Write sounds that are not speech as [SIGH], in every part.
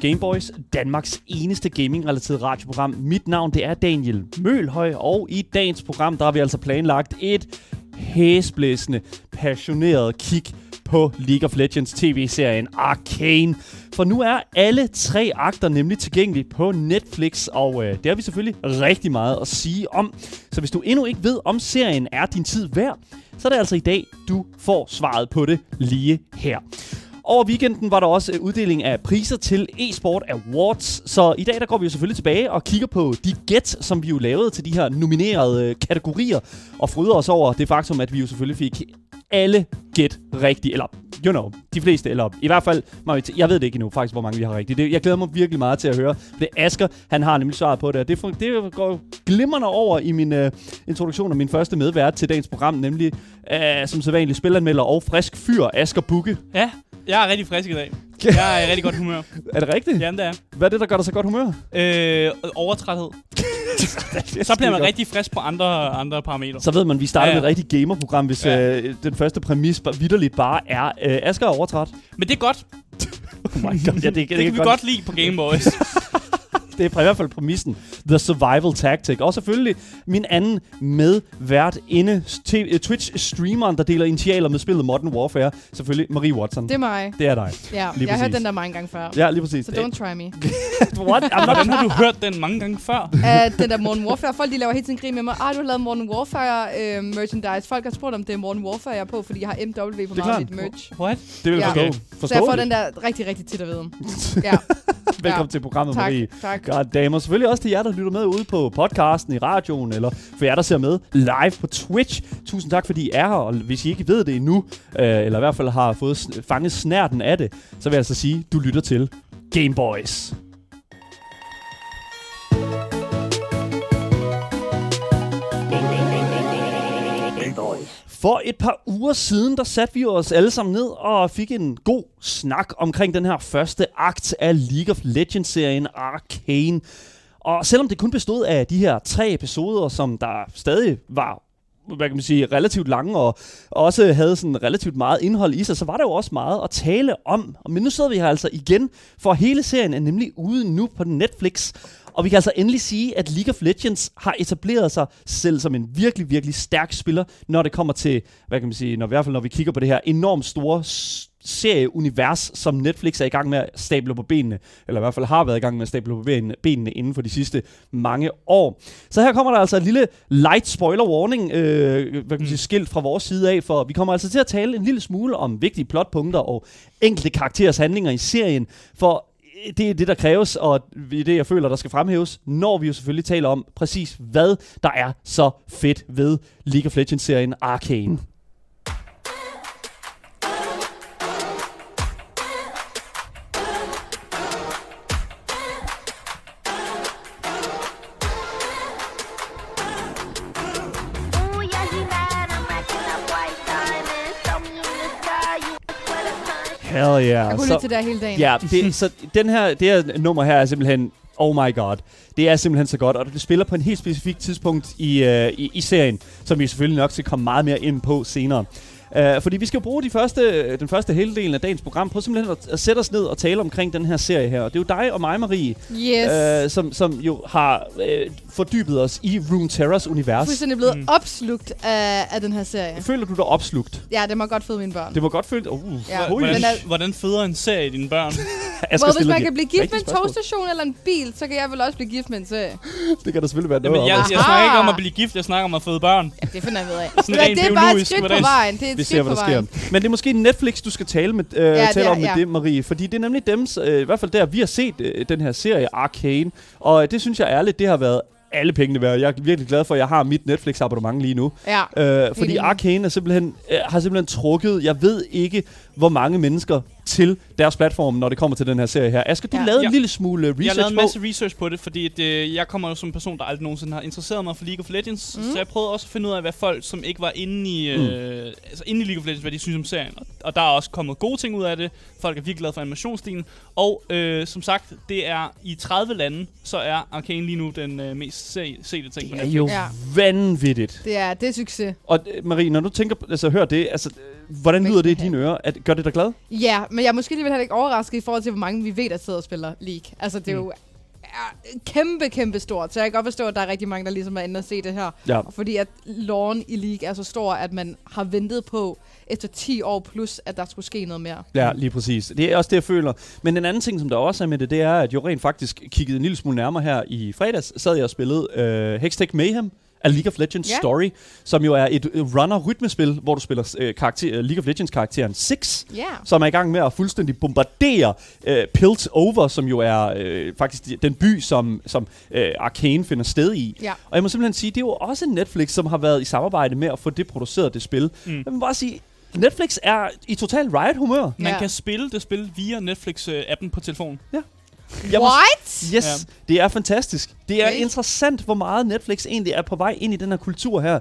til Gameboys, Danmarks eneste gaming-relateret radioprogram. Mit navn det er Daniel Mølhøj, og i dagens program der har vi altså planlagt et hæsblæsende, passioneret kig på League of Legends tv-serien Arcane. For nu er alle tre akter nemlig tilgængelige på Netflix, og øh, det har vi selvfølgelig rigtig meget at sige om. Så hvis du endnu ikke ved, om serien er din tid værd, så er det altså i dag, du får svaret på det lige her. Over weekenden var der også øh, uddeling af priser til e-sport Awards, så i dag der går vi jo selvfølgelig tilbage og kigger på de gæt, som vi jo lavede til de her nominerede øh, kategorier, og fryder os over det faktum, at vi jo selvfølgelig fik alle gæt rigtigt, eller you know, de fleste, eller i hvert fald, jeg ved det ikke endnu faktisk, hvor mange vi har rigtigt. Det, jeg glæder mig virkelig meget til at høre. Det er Asger, han har nemlig svaret på det, og det, det går glimrende over i min uh, introduktion af min første medvært til dagens program, nemlig uh, som sædvanlig spilanmelder og frisk fyr, Asger Bukke. Ja, jeg er rigtig frisk i dag. Jeg er i rigtig godt humør. er det rigtigt? Jamen, det er. Hvad er det, der gør dig så godt humør? Øh, overtræthed. [LAUGHS] [LAUGHS] så bliver man rigtig frisk på andre, andre parametre. Så ved man, at vi starter ja, ja. med et rigtigt gamerprogram, hvis ja. øh, den første præmis vidderligt bare er, øh, Asger er overtræt. Men det er godt. [LAUGHS] oh my god. Ja, det, det, det, det kan vi godt, lide på Gameboys. [LAUGHS] det er i hvert fald præmissen. The Survival Tactic. Og selvfølgelig min anden medvært inde, Twitch-streameren, der deler initialer med spillet Modern Warfare. Selvfølgelig Marie Watson. Det er mig. Det er dig. Ja, lige jeg har hørt den der mange gange før. Ja, lige præcis. Så don't try me. [LAUGHS] What? Hvordan har du hørt den mange gange før? [LAUGHS] Uh, den der Modern Warfare. Folk de laver helt tiden grin med mig. Ah, du har lavet Modern Warfare uh, merchandise. Folk har spurgt, om det er Modern Warfare, jeg er på, fordi jeg har MW på meget mit merch. What? Det vil jeg ja. forstå. forstå. Så jeg får den der rigtig, rigtig tit at vide. [LAUGHS] ja. Velkommen ja. til programmet, tak, Marie. Tak, God damn. Og selvfølgelig også til jer, der lytter med ude på podcasten, i radioen, eller for jer, der ser med live på Twitch. Tusind tak, fordi I er her, og hvis I ikke ved det endnu, øh, eller i hvert fald har fået fanget snærten af det, så vil jeg altså sige, du lytter til Game Boys. For et par uger siden, der satte vi os alle sammen ned og fik en god snak omkring den her første akt af League of Legends-serien Arcane. Og selvom det kun bestod af de her tre episoder, som der stadig var hvad kan man sige, relativt lange og også havde sådan relativt meget indhold i sig, så var der jo også meget at tale om. Men nu sidder vi her altså igen, for hele serien er nemlig ude nu på Netflix. Og vi kan altså endelig sige, at League of Legends har etableret sig selv som en virkelig, virkelig stærk spiller, når det kommer til, hvad kan man sige, når, i hvert fald når vi kigger på det her enormt store serieunivers, som Netflix er i gang med at stable på benene, eller i hvert fald har været i gang med at stable på benene inden for de sidste mange år. Så her kommer der altså et lille light spoiler warning, øh, hvad kan man sige, skilt fra vores side af, for vi kommer altså til at tale en lille smule om vigtige plotpunkter og enkelte karakterers handlinger i serien, for det er det, der kræves, og det er det, jeg føler, der skal fremhæves, når vi jo selvfølgelig taler om præcis, hvad der er så fedt ved League of Legends-serien Arcane. Kunne lytte til det hele dagen. Ja, det, så den her, det her nummer her er simpelthen oh my god. Det er simpelthen så godt, og det spiller på en helt specifik tidspunkt i, uh, i, i serien, som vi selvfølgelig nok skal komme meget mere ind på senere. Uh, fordi vi skal bruge de første, den første hele del af dagens program på simpelthen at, at sætte os ned og tale omkring den her serie her. Og det er jo dig og mig, Marie, yes. uh, som, som jo har uh, fordybet os i Runeterras univers. Fuldstændig blevet mm. opslugt af, af den her serie. Føler du dig opslugt? Ja, det må godt føde mine børn. Det må godt føde... Uh, ja. hvordan, hvordan føder en serie dine børn? [LAUGHS] well, hvis man kan blive gift med en togstation eller en bil, så kan jeg vel også blive gift med en serie. [GASPS] det kan der selvfølgelig være noget Jamen, jeg, jeg, jeg snakker ikke om at blive gift, jeg snakker om at føde børn. Ja, det finder jeg ved af. Sådan det er bare et skridt på vejen. Det et Vi ser, hvad der sker. Men det er måske Netflix, du skal tale, med, øh, ja, tale om med ja. det, Marie. Fordi det er nemlig dem, øh, i hvert fald der, vi har set øh, den her serie Arcane. Og det synes jeg ærligt, det har været alle pengene værd. Jeg er virkelig glad for, at jeg har mit Netflix-abonnement lige nu. Ja, øh, fordi Arcane er simpelthen, øh, har simpelthen trukket, jeg ved ikke, hvor mange mennesker til deres platform, når det kommer til den her serie her. Asger, du Ja. lavede Ja. en lille smule øh, Jeg har research lavet en på. masse research på det, fordi at, øh, jeg kommer jo som en person, der aldrig nogensinde har interesseret mig for League of Legends. Mm. Så jeg prøvede også at finde ud af, hvad folk, som ikke var inde i, Mm. øh, altså inde i League of Legends, hvad de synes om serien. Og, og der er også kommet gode ting ud af det. Folk er virkelig glade for animationsstilen. Og øh, som sagt, det er i 30 lande, så er Arcane lige nu den øh, mest se, sete ting på Det er jo Ja. vanvittigt. Det er, det er succes. Og øh, Marie, når du tænker, altså hør det, altså, øh, hvordan lyder det i dine ører? At, gør det dig glad? Ja, men jeg er måske alligevel heller ikke overrasket i forhold til, hvor mange vi ved, der sidder og spiller League. Altså, det er jo er kæmpe, kæmpe stort. Så jeg kan godt forstå, at der er rigtig mange, der ligesom er inde og se det her. Ja. Fordi at loven i League er så stor, at man har ventet på efter 10 år plus, at der skulle ske noget mere. Ja, lige præcis. Det er også det, jeg føler. Men en anden ting, som der også er med det, det er, at jeg rent faktisk kiggede en lille smule nærmere her i fredags, sad jeg og spillede øh, Hextech Mayhem, af League of Legends Ja. Story, som jo er et øh, runner-rytmespil, hvor du spiller øh, karakter, øh, League of Legends-karakteren Six, Ja. som er i gang med at fuldstændig bombardere øh, Pilt Over, som jo er øh, faktisk den by, som, som øh, Arcane finder sted i. Ja. Og jeg må simpelthen sige, det er jo også Netflix, som har været i samarbejde med at få det produceret, det spil. Mm. Jeg må bare sige, Netflix er i total riot-humør. Man Ja. kan spille det spil via Netflix-appen på telefonen. Jeg må What? Yes, ja. det er fantastisk. Det er Okay. interessant, hvor meget Netflix egentlig er på vej ind i den her kultur her.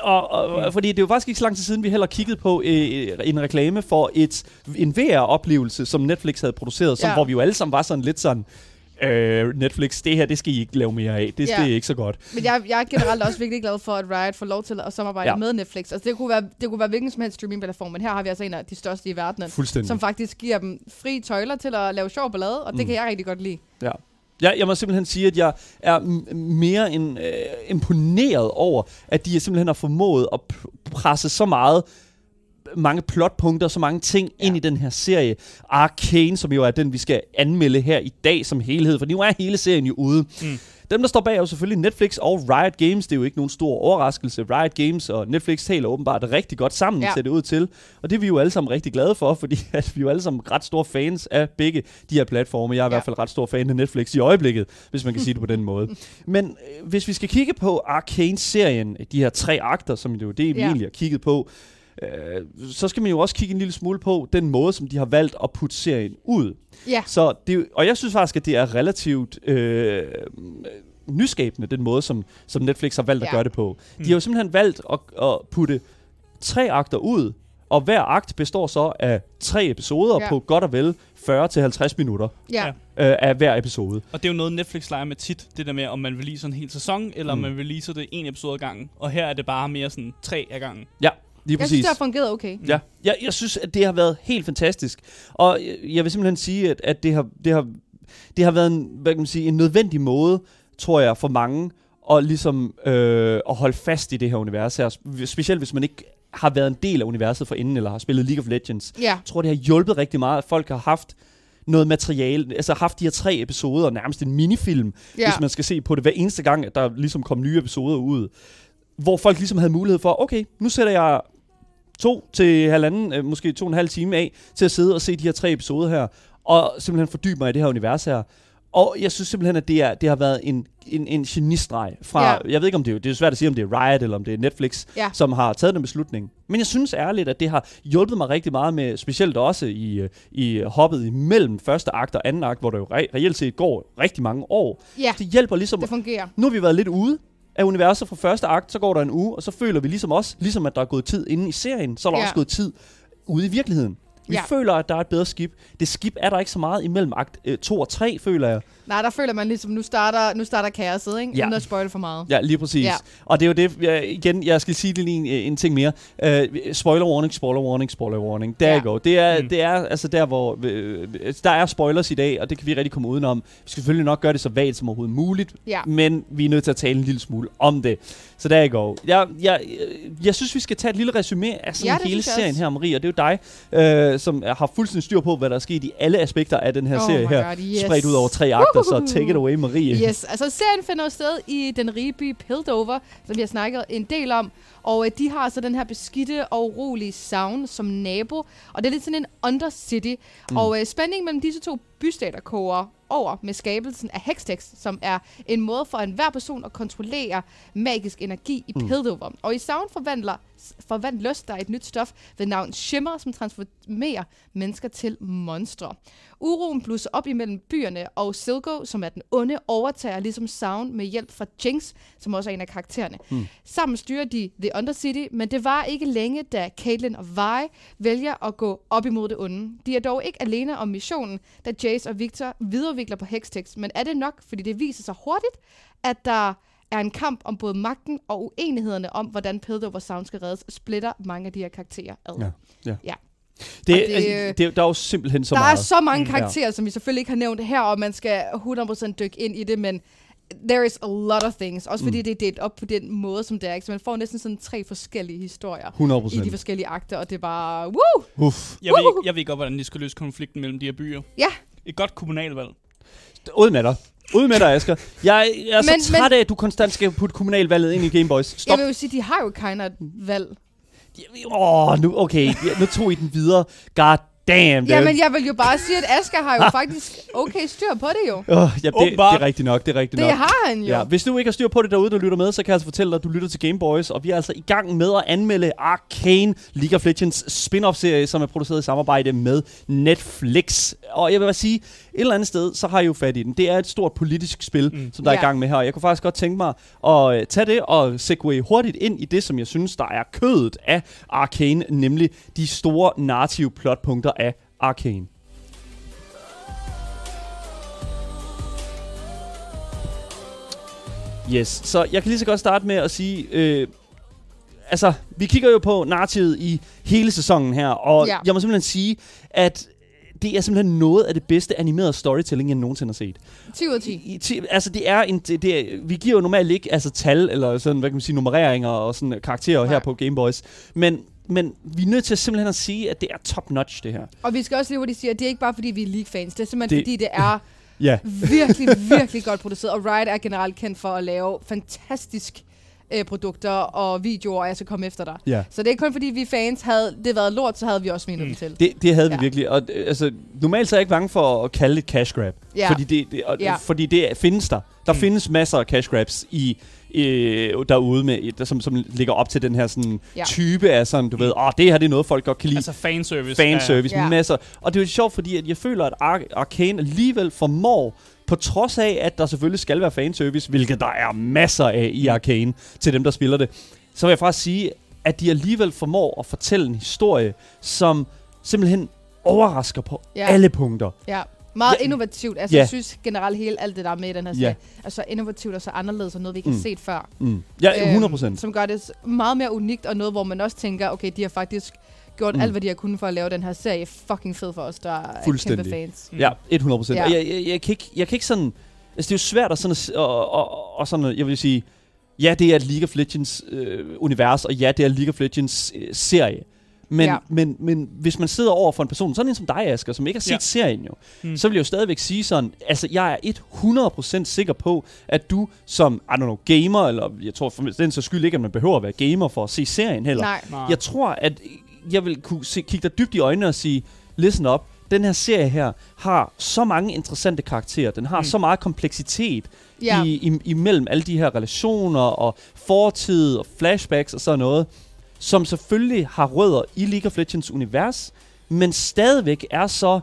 Og, og, mm. Fordi det er jo faktisk ikke så lang tid siden, vi heller kiggede på øh, en reklame for et, en VR-oplevelse, som Netflix havde produceret, som, Ja. hvor vi jo alle sammen var sådan lidt sådan, øh, Netflix, det her, det skal I ikke lave mere af. Det, Ja. det er ikke så godt. Men jeg, jeg er generelt også virkelig glad for, at Riot får lov til at samarbejde Ja. med Netflix. Altså, det kunne være, det kunne være hvilken som helst streamingplatform, men her har vi altså en af de største i verden, som faktisk giver dem fri tøjler til at lave sjov ballade, og det Mm. kan jeg rigtig godt lide. Ja. Jeg, jeg må simpelthen sige, at jeg er mere end, øh, imponeret over, at de simpelthen har formået at p- presse så meget mange plotpunkter, så mange ting ja. ind i den her serie. Arcane, som jo er den, vi skal anmelde her i dag som helhed, for nu er hele serien jo ude. Mm. Dem, der står bag, er jo selvfølgelig Netflix og Riot Games. Det er jo ikke nogen stor overraskelse. Riot Games og Netflix taler åbenbart rigtig godt sammen, ja. Ser det ud til. Og det er vi jo alle sammen rigtig glade for, fordi [LAUGHS] at vi er jo alle sammen ret store fans af begge de her platforme. Jeg er ja. i hvert fald ret stor fan af Netflix i øjeblikket, hvis man kan sige det på den måde. [LAUGHS] Men øh, hvis vi skal kigge på Arcane-serien, de her tre akter, som det er jo det, vi Ja. egentlig har kigget på, øh, så skal man jo også kigge en lille smule på den måde, som de har valgt at putte serien ud. Ja, Så det, og jeg synes faktisk, at det er relativt øh, nyskabende, den måde, som, som Netflix har valgt ja. at gøre det på. De Mm. har jo simpelthen valgt at, at putte tre akter ud, og hver akt består så af tre episoder ja. På godt og vel 40-50 minutter ja. Ja. øh, af hver episode. Og det er jo noget, Netflix leger med tit. Det der med, om man releaser en hel sæson, eller Mm. om man releaser det en episode ad gangen. Og her er det bare mere sådan tre ad gangen. Ja, lige Jeg præcis. synes, det har fungeret okay. Ja, jeg, jeg synes, at det har været helt fantastisk. Og jeg, jeg vil simpelthen sige, at, at det, har, det, har, det har været en, hvad kan man sige, en nødvendig måde, tror jeg, for mange at, ligesom, øh, at holde fast i det her univers her. Spe- Specielt hvis man ikke har været en del af universet for inden, eller har spillet League of Legends. Ja, Jeg tror, det har hjulpet rigtig meget, at folk har haft noget materiale, altså haft de her tre episoder, nærmest en minifilm, ja. hvis man skal se på det hver eneste gang, at der ligesom kom nye episoder ud. Hvor folk ligesom havde mulighed for, okay, nu sætter jeg to til halvanden, øh, måske to og en halv time af, til at sidde og se de her tre episoder her, og simpelthen fordybe mig i det her univers her. Og jeg synes simpelthen, at det, er, det har været en, en, en genistreg fra, ja. Jeg ved ikke om det er, det er svært at sige, om det er Riot eller om det er Netflix, Ja. som har taget den beslutning. Men jeg synes ærligt, at det har hjulpet mig rigtig meget med, specielt også i, øh, i hoppet imellem første akt og anden akt, hvor der jo re- reelt set går rigtig mange år. ja, Det hjælper ligesom, det fungerer. nu har vi været lidt ude af universet fra første akt, så går der en uge, og så føler vi ligesom også, ligesom at der er gået tid inde i serien, så er der Ja. også gået tid ude i virkeligheden. Vi Ja. føler, at der er et bedre skib. Det skib er der ikke så meget imellem akt 2 og 3, føler jeg. Nej, der føler man ligesom, nu starter, nu starter kaoset, ikke? Ja. Uden at spoil for meget. Ja, lige præcis. Ja. Og det er jo det, jeg, igen, jeg skal sige lige en, en ting mere. Uh, spoiler warning, spoiler warning, spoiler warning. Der Ja. go. Det er, Mm. det er altså der, hvor... Øh, der er spoilers i dag, og det kan vi rigtig komme udenom. Vi skal selvfølgelig nok gøre det så vagt som overhovedet muligt, Ja. men vi er nødt til at tale en lille smule om det. Så der go. Jeg, jeg, jeg synes, vi skal tage et lille resume af sådan Ja, hele serien også. her, Marie, og det er jo dig, øh, som har fuldstændig styr på, hvad der er sket i alle aspekter af den her Oh serie her. God, yes. Spredt ud over tre akter, så Woohoo. take it away, Marie. Yes, altså serien finder sted i den rige by Piltover, som vi har snakket en del om. Og øh, de har så den her beskidte og urolige sound som nabo. Og det er lidt sådan en undercity. Mm. Og øh, spændingen mellem disse to bystater koger over med skabelsen af Hextex, som er en måde for enhver person at kontrollere magisk energi i Mm. Piltover. Og i Sound forvandler, forvandles der et nyt stof ved navn Shimmer, som transformerer mennesker til monstre. Uroen blusser op imellem byerne, og Silgo, som er den onde, overtager ligesom Sound med hjælp fra Jinx, som også er en af karaktererne. Mm. Sammen styrer de The Undercity, men det var ikke længe, da Caitlyn og Vi vælger at gå op imod det onde. De er dog ikke alene om missionen, da Jace og Victor videreudvikler på Hextex, men er det nok, fordi det viser sig hurtigt, at der er en kamp om både magten og uenighederne om, hvordan Piltover Sound skal reddes, splitter mange af de her karakterer ad. Ja. Ja. Ja. Det, Og det, det- altså, det, der er jo simpelthen så der meget. er så mange Mm. karakterer, som vi selvfølgelig ikke har nævnt her, og man skal 100% dykke ind i det, men there is a lot of things. Også fordi Mm. det er delt op på den måde, som det er. Ikke? Så man får næsten sådan tre forskellige historier 100 i de forskellige akter, og det er bare, woo! Uff. Jeg ved, jeg ved godt, hvordan de skal løse konflikten mellem de her byer. Ja. Et godt kommunalvalg. Ud med dig. Ud med dig, Asger. Jeg, jeg er så Men- træt af, at du konstant skal putte kommunalvalget ind i Gameboys. Stop. Jeg vil jo sige, de har jo kind of valg. Åh, oh, nu, okay. Nu tog I den videre. God damn, dude. Jamen, jeg vil jo bare sige, at Asger har jo faktisk okay styr på det jo. Oh, ja, det, det er rigtigt nok, det er rigtigt Det nok. har han jo. Ja, hvis du ikke har styr på det derude, der lytter med, så kan jeg altså fortælle dig, at du lytter til Game Boys, og vi er altså i gang med at anmelde Arcane League of Legends spin-off-serie, som er produceret i samarbejde med Netflix. Og jeg vil bare sige, et eller andet sted, så har I jo fat i den. Det er et stort politisk spil, mm. Som der er i gang med her. Og Jeg kunne faktisk godt tænke mig at øh, tage det og segue hurtigt ind i det, som jeg synes, der er kødet af Arcane, nemlig de store narrative plotpunkter af Arcane. Yes, så jeg kan lige så godt starte med at sige, øh, altså, vi kigger jo på narrativet i hele sæsonen her, og Ja. jeg må simpelthen sige, at det er simpelthen noget af det bedste animerede storytelling, jeg nogensinde har set. 10 ud af 10. I, i, ti- altså, det er en, det, det er, vi giver jo normalt ikke altså, tal, eller sådan, hvad kan man sige, nummereringer og sådan karakterer Nej. her på Game Boys, men, men vi er nødt til simpelthen at sige, at det er top-notch, det her. Og vi skal også lige, hvor de siger, at det er ikke bare, fordi vi er League-fans. Det er simpelthen, Det- fordi det er [LAUGHS] Ja, virkelig, virkelig godt produceret. Og Riot er generelt kendt for at lave fantastisk øh, produkter og videoer, og jeg skal komme efter dig. ja. Så det er ikke kun fordi, vi fans. Havde det været lort, så havde vi også sminet Mm. dem til. Det, det havde vi Ja. virkelig. Og øh, altså, normalt så er jeg ikke bange for at kalde det cash grab. Ja. Fordi, det, det, og, Ja. fordi det findes der. Der Mm. findes masser af cash grabs i, øh, derude, med, der, som, som ligger op til den her sådan, Ja. type af sådan, du ved, åh, det her det er noget, folk godt kan lide. Altså fanservice. fanservice, Ja. masser. Og det er jo sjovt, fordi at jeg føler, at Ar- Arcane alligevel formår, på trods af, at der selvfølgelig skal være fanservice, hvilket der er masser af i Arcane, til dem, der spiller det, så vil jeg faktisk sige, at de alligevel formår at fortælle en historie, som simpelthen overrasker på ja. alle punkter. Ja. Meget Ja. innovativt. Altså, Ja. jeg synes generelt hele alt det, der er med i den her Ja. serie, er så innovativt og så anderledes, og noget, vi ikke har Mm. set før. Mm. Ja, 100 procent. Øhm, som gør det meget mere unikt, og noget, hvor man også tænker, okay, de har faktisk gjort Mm. alt, hvad de har kunnet for at lave den her serie fucking fed for os, der er kæmpe fans. Mm. Ja, 100 procent. Ja. Jeg, jeg, jeg, kan ikke, jeg kan ikke sådan... Altså, det er jo svært at sådan... Og, og, og sådan jeg vil sige... Ja, det er et League of Legends øh, univers, og ja, det er League of Legends øh, serie. Men, Ja. men, men hvis man sidder over for en person, sådan en som dig, Asger, som ikke har set Ja. serien jo, Mm. så vil jeg jo stadigvæk sige sådan, altså jeg er 100% sikker på, at du som, I don't know, gamer, eller jeg tror for den så skyld ikke, at man behøver at være gamer for at se serien heller. Nej. Nej. Jeg tror, at jeg vil kunne se, kigge dig dybt i øjnene og sige, listen up, den her serie her har så mange interessante karakterer, den har mm. så meget kompleksitet Ja. i, i, imellem alle de her relationer og fortid og flashbacks og sådan noget, som selvfølgelig har rødder i League of Legends univers, men stadigvæk er så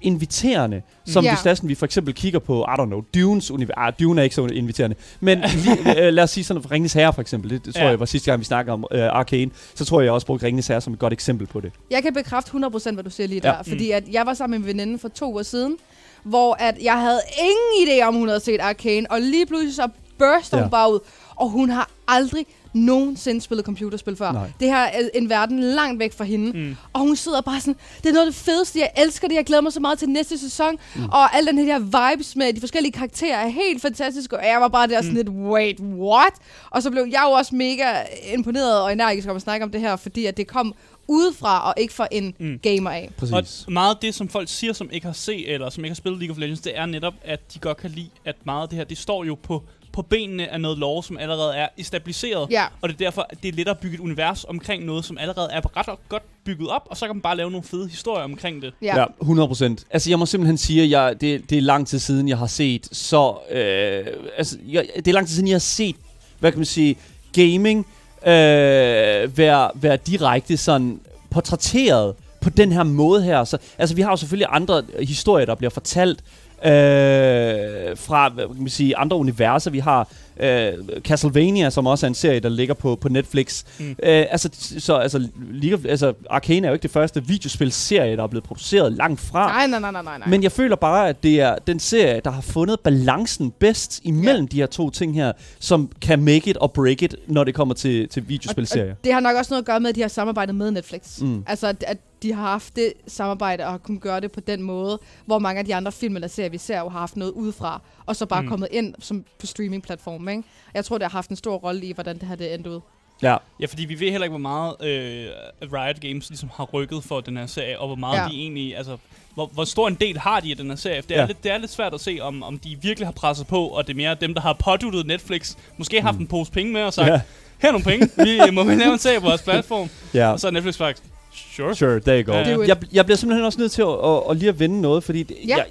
inviterende, som Ja. hvis sådan, vi for eksempel kigger på, I don't know, Dunes univers. Ah, Dune er ikke så inviterende. Men [LAUGHS] lige, øh, lad os sige sådan, for Ringens Herre for eksempel, det, det tror Ja. ja. jeg var sidste gang, vi snakkede om øh, Arcane, så tror jeg, jeg også brugte Ringens Herre som et godt eksempel på det. Jeg kan bekræfte 100% hvad du siger lige Ja. der, fordi at jeg var sammen med en veninde for to uger siden, hvor at jeg havde ingen idé om, hun havde set Arcane, og lige pludselig så burster hun Ja. bare ud, og hun har aldrig nogensinde spillet computerspil før. Nej. Det her er en verden langt væk fra hende, Mm. og hun sidder bare sådan, det er noget af det fedeste, jeg elsker det, jeg glæder mig så meget til næste sæson, mm. og alle den her vibes med de forskellige karakterer er helt fantastisk, og jeg var bare der sådan Mm. lidt, wait, what? Og så blev jeg jo også mega imponeret og energisk om at snakke om det her, fordi at det kom udefra og ikke fra en Mm. mm. gamer af. Præcis. Og meget af det, som folk siger, som ikke har set, eller som ikke har spillet League of Legends, det er netop, at de godt kan lide, at meget af det her, det står jo på på benene af noget lore, som allerede er stabiliseret. Ja. Og det er derfor, at det er lettere at bygge et univers omkring noget, som allerede er ret godt bygget op, og så kan man bare lave nogle fede historier omkring det. Ja. Ja, 100 procent. Altså, jeg må simpelthen sige, at jeg, det, det er lang tid siden, jeg har set så... Øh, altså, jeg, det er lang tid siden, jeg har set, hvad kan man sige, gaming øh, være, være direkte sådan portrætteret på den her måde her. Så, altså, vi har jo selvfølgelig andre historier, der bliver fortalt øh, fra hvad kan man sige, andre universer. Vi har øh, Castlevania, som også er en serie, der ligger på, på Netflix. Mm. Øh, altså, så, altså, League of, altså, Arcane er jo ikke det første videospilserie, der er blevet produceret langt fra. Nej, nej, nej, nej, nej. Men jeg føler bare, at det er den serie, der har fundet balancen bedst imellem ja. de her to ting her, som kan make it og break it, når det kommer til, til videospilserier. Og det har nok også noget at gøre med, at de har samarbejdet med Netflix. Mm. Altså, at de har haft det samarbejde og har kunnet gøre det på den måde, hvor mange af de andre film eller serier, vi ser, jo har haft noget udefra, og så bare Mm. mm. kommet ind som på streamingplatformen. Ikke? Jeg tror, det har haft en stor rolle i, hvordan det her det endte ud. Ja. Ja, fordi vi ved heller ikke, hvor meget øh, Riot Games ligesom har rykket for den her serie, og hvor meget ja. De egentlig, altså, hvor, hvor stor en del har de af den her serie. Det er, Ja. lidt, det er lidt svært at se, om, om de virkelig har presset på, og det er mere dem, der har påduttet Netflix, måske haft Mm. en pose penge med og sagt, Ja. ja. her er nogle penge, vi [LAUGHS] må vi lave en serie på vores platform. ja. Og så er Netflix faktisk, sure. Sure, there you go. Ja. Jeg, jeg bliver simpelthen også nødt til at, at, at lige at vende noget, fordi, det, Ja. jeg,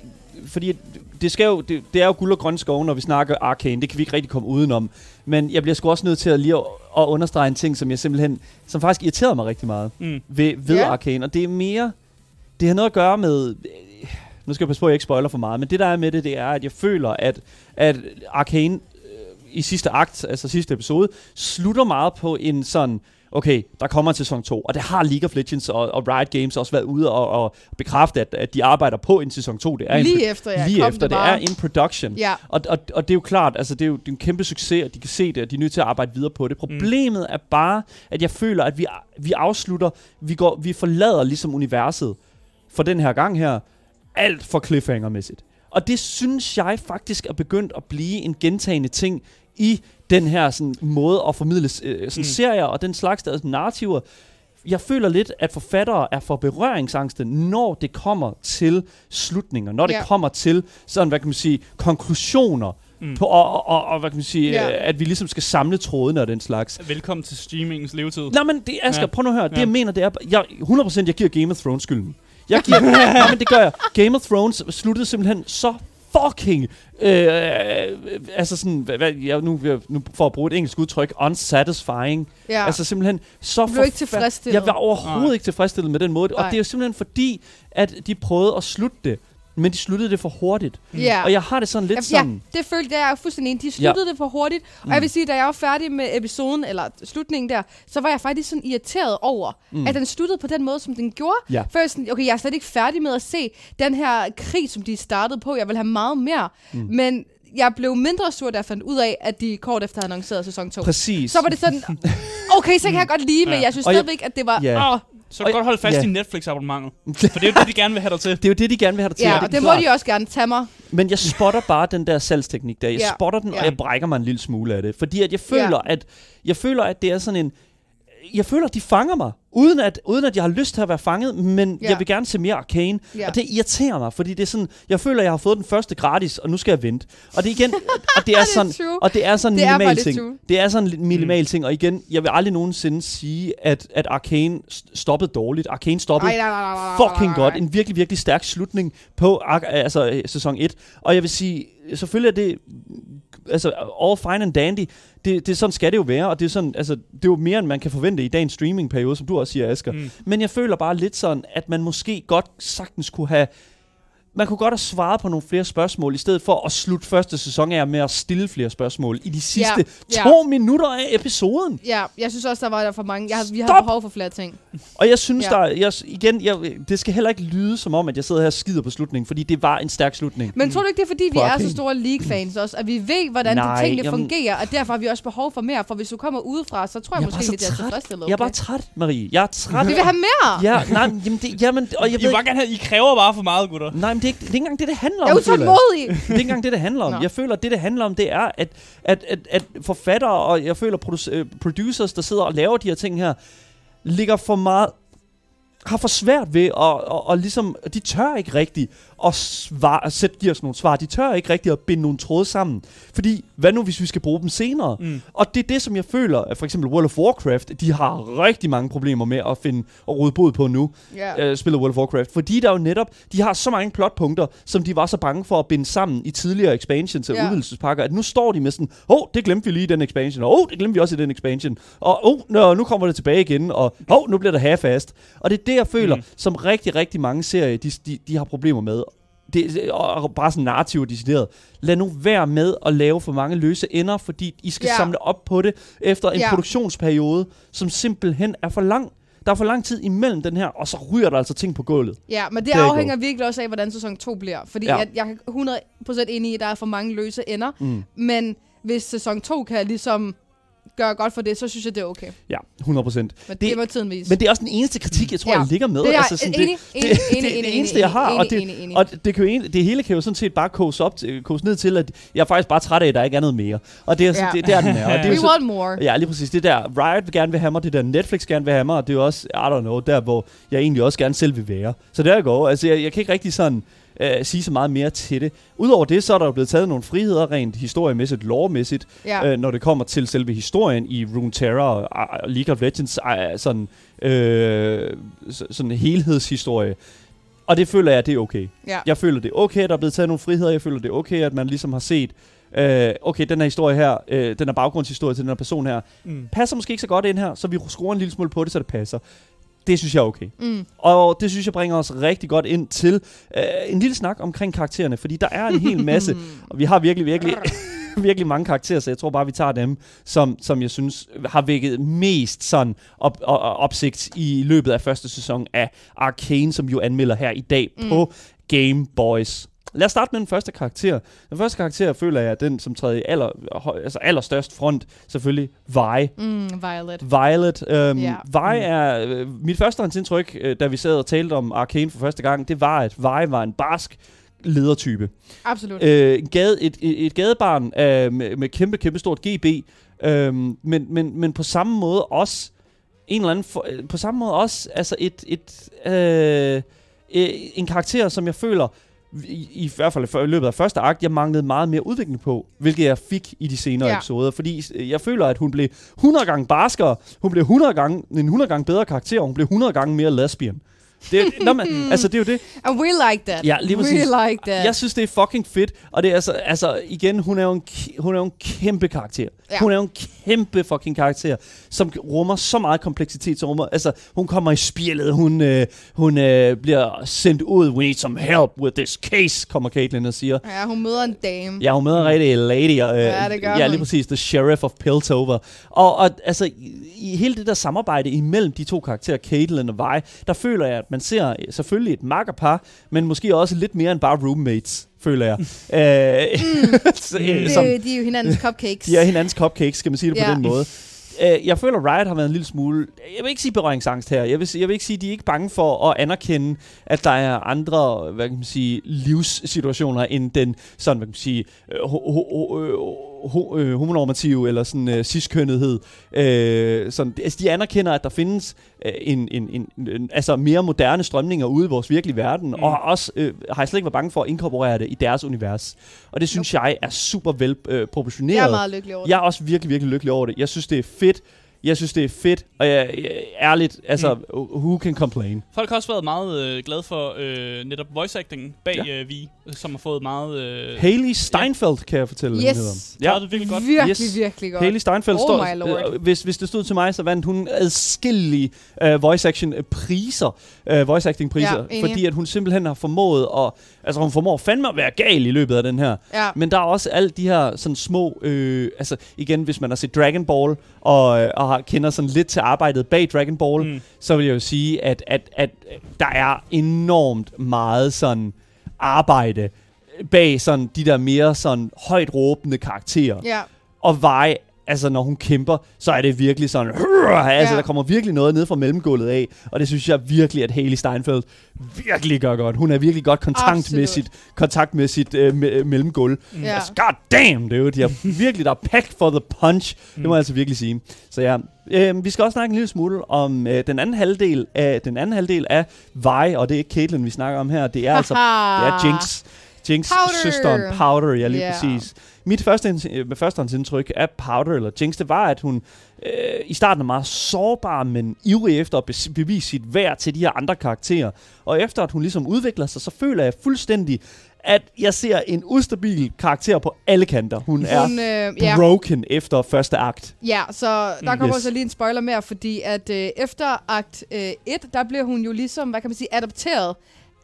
fordi det, skal jo, det, det er jo guld og grønne skove, når vi snakker Arcane. Det kan vi ikke rigtig komme udenom. Men jeg bliver sgu også nødt til at lige at, at understrege en ting, som jeg simpelthen, som faktisk irriterede mig rigtig meget Mm. ved, ved Ja. Arcane. Og det er mere, det har noget at gøre med, nu skal jeg passe på, at jeg ikke spoiler for meget, men det der er med det, det er, at jeg føler, at, at Arcane øh, i sidste akt, altså sidste episode, slutter meget på en sådan, okay, der kommer en sæson 2, og det har League of Legends og, og Riot Games også været ude og, og bekræfte, at, at de arbejder på en sæson 2. Det er Lige en, efter, ja, lige kom efter, det det er in production. Ja, Og, og, og det er jo klart, altså det er jo det er en kæmpe succes, og de kan se det, og de er nødt til at arbejde videre på det. Problemet mm. er bare, at jeg føler, at vi, vi afslutter, vi, går, vi forlader ligesom universet for den her gang her, alt for cliffhanger-mæssigt. Og det synes jeg faktisk er begyndt at blive en gentagende ting i den her sådan, måde at formidle øh, sådan Mm. serier og den slags der, altså, narrativer. Jeg føler lidt, at forfattere er for berøringsangste, når det kommer til slutninger, når det Ja. kommer til sådan, hvad kan man sige, konklusioner, Mm. på, og, og, og, hvad kan man sige, Ja. øh, at vi ligesom skal samle trådene og den slags. Velkommen til streamingens levetid. Nej, men det, Asger, Ja. ja. prøv nu at høre. Det, Ja. jeg mener, det er... Jeg, 100% jeg giver Game of Thrones skylden. Jeg giver... [LAUGHS] nej, men det gør jeg. Game of Thrones sluttede simpelthen så fucking... Øh, øh, altså sådan... Hvad, hvad, jeg, nu, jeg, nu for at bruge et engelsk udtryk. Unsatisfying. ja. Altså simpelthen så Du blev ikke tilfredsstillet. Jeg var overhovedet Nej. ikke tilfredsstillet med den måde. Og Nej. det er jo simpelthen fordi, at de prøvede at slutte det. Men de sluttede det for hurtigt. ja. Og jeg har det sådan lidt Ja, sådan... ja, det følte jeg er fuldstændig enig. De sluttede ja. det for hurtigt. Og jeg vil sige, da jeg var færdig med episoden, eller slutningen der, så var jeg faktisk sådan irriteret over, mm. at den sluttede på den måde, som den gjorde. Ja. For jeg, sådan, okay, jeg er slet ikke færdig med at se den her krig, som de startede på. Jeg vil have meget mere. Mm. Men jeg blev mindre sur, da jeg fandt ud af, at de kort efter havde annonceret sæson 2. Præcis. Så var det sådan, [LAUGHS] okay, så kan jeg godt lide, men Ja. jeg synes Og jeg- stadigvæk, at det var... Ja. Åh, Så Og- godt holde fast ja. i Netflix-abonnementet. [LAUGHS] For det er jo det, de gerne vil have dig til. Det er jo det, de gerne vil have dig til. ja, og og det det må klart. de også gerne tage mig. Men jeg spotter bare den der salgsteknik der. Jeg Ja. spotter den, og Ja. jeg brækker mig en lille smule af det. Fordi at jeg føler, at jeg føler, at det er sådan en... Jeg føler, at de fanger mig, uden at, uden at jeg har lyst til at være fanget, men Ja. jeg vil gerne se mere Arcane. Ja. Og det irriterer mig, fordi det er sådan, jeg føler, at jeg har fået den første gratis, og nu skal jeg vente. Og det er igen, og det [LAUGHS] er Det er sådan, og det er sådan en Det er minimal ting. true. Det er sådan en minimal Mm. ting, og igen, jeg vil aldrig nogensinde sige, at, at Arcane st- stoppede dårligt. Arcane stoppede Ej, nej, nej, nej, nej, nej, fucking nej, godt. nej. En virkelig, virkelig stærk slutning på altså, øh, sæson 1. Og jeg vil sige, selvfølgelig er det altså, all fine and dandy. Det, det, sådan skal det jo være, og det er, sådan, altså, det er jo mere, end man kan forvente i dagens streamingperiode, som du også siger, Asger. Mm. Men jeg føler bare lidt sådan, at man måske godt sagtens kunne have man kunne godt have svaret på nogle flere spørgsmål, i stedet for at slutte første sæson af med at stille flere spørgsmål i de sidste ja. to minutter af episoden. Ja, jeg synes også, der var der for mange. Jeg, har- vi har behov for flere ting. Og jeg synes, Ja. ja. der, jeg, igen, jeg, det skal heller ikke lyde som om, at jeg sidder her og skider på slutningen, fordi det var en stærk slutning. Men tror du ikke, det er fordi, vi er så store League-fans også, at vi ved, hvordan Nej, de tingene jamen- fungerer, og derfor har vi også behov for mere, for hvis du kommer udefra, så tror jeg, Jeg måske, bare så vi er tilfredsstillet. Jeg er bare okay? træt, Marie. Jeg er træt. Vi vil have mere! Ja, nej, men- jamen, det, jamen, og jeg I, ved vil bare gerne have, I kræver bare for meget, gutter. Nej, men det er, ikke, det er ikke engang det, det handler om. Jeg er utålmodig! Det er ikke engang det, det handler om. Nå. Jeg føler, at det, det handler om, det er, at, at, at, at forfattere og jeg føler øh, producers, der sidder og laver de her ting her, ligger for meget har for svært ved at, og, og ligesom, de tør ikke rigtigt at svar, sætte, give os nogle svar. De tør ikke rigtig at binde nogle tråde sammen. Fordi, hvad nu hvis vi skal bruge dem senere? Mm. Og det er det, som jeg føler, at for eksempel World of Warcraft, de har rigtig mange problemer med at finde og rode bod på nu, Ja. øh, spiller World of Warcraft. Fordi der jo netop, de har så mange plotpunkter, som de var så bange for at binde sammen i tidligere expansions og Ja. udvidelsespakker, at nu står de med sådan, åh, oh, det glemte vi lige i den expansion, og oh, det glemte vi også i den expansion, og oh, nå, nu kommer det tilbage igen, og oh, nu bliver det half-fast. Og det er det, jeg føler, mm. som rigtig, rigtig mange serier, de, de, de har problemer med. Det, og bare sådan narrativ decideret. Lad nu være med at lave for mange løse ender, fordi I skal Ja. samle op på det efter en Ja. produktionsperiode, som simpelthen er for lang. Der er for lang tid imellem den her, og så ryger der altså ting på gulvet. Ja, men det you afhænger virkelig også af, hvordan sæson 2 bliver. Fordi ja. jeg, jeg er 100% enig i, at der er for mange løse ender. Mm. Men hvis sæson 2 kan ligesom gøre godt for det, så synes jeg, det er okay. Ja, 100 procent. Men det, Det- må tiden vise. Men det er også den eneste kritik, jeg tror, Ja. jeg ligger med. det er altså, sådan, enig, det, enig, det, enig, det, enig, det eneste, jeg har. enig, og det, enig, enig. og det, kan jo, egentlig- det hele kan jo sådan set bare kose, op til, kose ned til, at jeg er faktisk bare træt af, at der ikke er noget mere. Og det er, sådan, Ja. det, det er den er. Og det er We så, want more. Ja, lige præcis. Det der Riot vil gerne vil have mig, det der Netflix gerne vil have mig, og det er jo også, I don't know, der hvor jeg egentlig også gerne selv vil være. Så der går. Altså, jeg, jeg kan ikke rigtig sådan øh, sige så meget mere til det. Udover det, så er der jo blevet taget nogle friheder rent historiemæssigt, lovmæssigt, Ja. øh, når det kommer til selve historien i Runeterra og, og League of Legends, øh, sådan, øh, så- sådan en helhedshistorie. Og det føler jeg, det er okay. ja. Jeg føler, det er okay, at der er blevet taget nogle friheder. Jeg føler, det er okay, at man ligesom har set, øh, okay, den her historie her, øh, den her baggrundshistorie til den her person her, Mm. passer måske ikke så godt ind her, så vi skruer en lille smule på det, så det passer. Det synes jeg er okay. Mm. Og det synes jeg bringer os rigtig godt ind til øh, en lille snak omkring karaktererne, fordi der er en hel masse, [LAUGHS] og vi har virkelig, virkelig, [LAUGHS] virkelig mange karakterer, så jeg tror bare, vi tager dem, som, som jeg synes har vækket mest sådan op, op, opsigt i løbet af første sæson af Arcane, som jo anmelder her i dag mm. På Game Boys. Lad os starte med den første karakter. Den første karakter føler jeg er den, som træder i aller, altså allerstørst front, selvfølgelig Vi. Mm, Violet. Violet. Øhm, Ja. Vi er... Øh, mit førstehåndsindtryk, øh, da vi sad og talte om Arcane for første gang, det var, at Vi var en barsk ledertype. Absolut. Øh, gade, et, et, et gadebarn øh, med, med kæmpe, kæmpe stort GB, øh, men, men, men på samme måde også en eller anden for, øh, på samme måde også altså et, et øh, øh, en karakter, som jeg føler i, i hvert fald for- i løbet af første akt, jeg manglede meget mere udvikling på, hvilket jeg fik i de senere ja. Ja. episoder, fordi øh, jeg føler, at hun blev 100 gange barskere, hun blev 100 gange, en 100 gange bedre karakter, og hun blev 100 gange mere lesbian. Det, når man, [LAUGHS] altså, det er jo det. And we like that. Ja, lige præcis. We like that. Jeg synes, det er fucking fedt. Og det er altså, altså igen, hun er jo en, hun er jo en kæmpe karakter. Ja. Hun er jo en kæmpe fucking karakter, som rummer så meget kompleksitet. Så rummer, altså, hun kommer i spjældet, hun, øh, hun øh, bliver sendt ud. We need some help with this case, kommer Caitlin og siger. Ja, hun møder en dame. Ja, hun møder en rigtig lady. Og, øh, Ja, det gør Ja, lige hun. præcis. The Sheriff of Piltover. Og, og altså, i, i hele det der samarbejde imellem de to karakterer, Caitlin og Vi, der føler jeg, at man ser øh, selvfølgelig et makkerpar, men måske også lidt mere end bare roommates, føler jeg. [LAUGHS] øh, så, [LAUGHS] øh, Det, som, de er jo hinandens cupcakes. [LAUGHS] de er hinandens cupcakes, skal man sige det på Ja. den måde. Øh, jeg føler, Riot har været en lille smule... Jeg vil ikke sige berøringsangst her. Jeg vil, jeg vil ikke sige, at de er ikke bange for at anerkende, at der er andre hvad kan man sige, livssituationer end den sådan, hvad kan man sige, ho- ho- ho- ho- øh, homonormative eller sådan øh, ciskønnethed. Øh, sådan, altså, de anerkender, at der findes øh, en, en, en, en, altså mere moderne strømninger ude i vores virkelige verden, mm. og har også øh, har jeg slet ikke været bange for at inkorporere det i deres univers. Og det synes jeg er super vel øh, proportioneret. Jeg er meget lykkelig over det. Jeg er også virkelig, virkelig lykkelig over det. Jeg synes, det er fedt. Jeg synes, det er fedt. Og jeg, jeg ærligt, altså, mm. who can complain? Folk har også været meget øh, glade for øh, netop voice acting bag Ja. ja. øh, Vi, som har fået meget... Øh, Haley Steinfeld, kan jeg fortælle. Yes. ja. det virkelig godt. Virkelig, Yes. virkelig godt. Haley Steinfeld Oh står, my lord. øh, hvis, hvis det stod til mig, så vandt hun adskillige uh, voice action øh, priser, uh, voice acting priser, Ja, fordi at hun simpelthen har formået at, altså hun formår fandme at være gal i løbet af den her. Ja. Men der er også alle de her sådan små, øh, altså igen, hvis man har set Dragon Ball, og, øh, og har, kender sådan lidt til arbejdet bag Dragon Ball, Mm. så vil jeg jo sige, at, at, at der er enormt meget sådan arbejde bag sådan de der mere sådan højt råbende karakterer. Ja. Og Vi altså når hun kæmper, så er det virkelig sådan, altså Ja. der kommer virkelig noget ned fra mellemgulvet af, og det synes jeg virkelig, at Haley Steinfeld virkelig gør godt. Hun er virkelig godt kontaktmæssigt, kontaktmæssigt øh, me- mellemgulv. Ja. Altså, god damn, dude. De har virkelig, der er pack for the punch. Det må jeg altså virkelig sige. Så ja, øh, vi skal også snakke en lille smule om øh, den anden halvdel af den anden halvdel af Vi, og det er ikke Caitlyn, vi snakker om her. Det er altså det er Jinx. Jinx Powder. søsteren Powder, ja lige yeah. præcis. Mit første, øh, førstehåndsindtryk af Powder, eller Jinx, det var, at hun øh, i starten er meget sårbar, men ivrig efter at bevise sit værd til de her andre karakterer. Og efter at hun ligesom udvikler sig, så føler jeg fuldstændig, at jeg ser en ustabil karakter på alle kanter. Hun er Hun, øh, ja, broken efter første akt. ja, så der Mm. kommer Yes. så lige en spoiler mere, fordi at øh, efter akt øh, 1, der bliver hun jo ligesom, hvad kan man sige, adopteret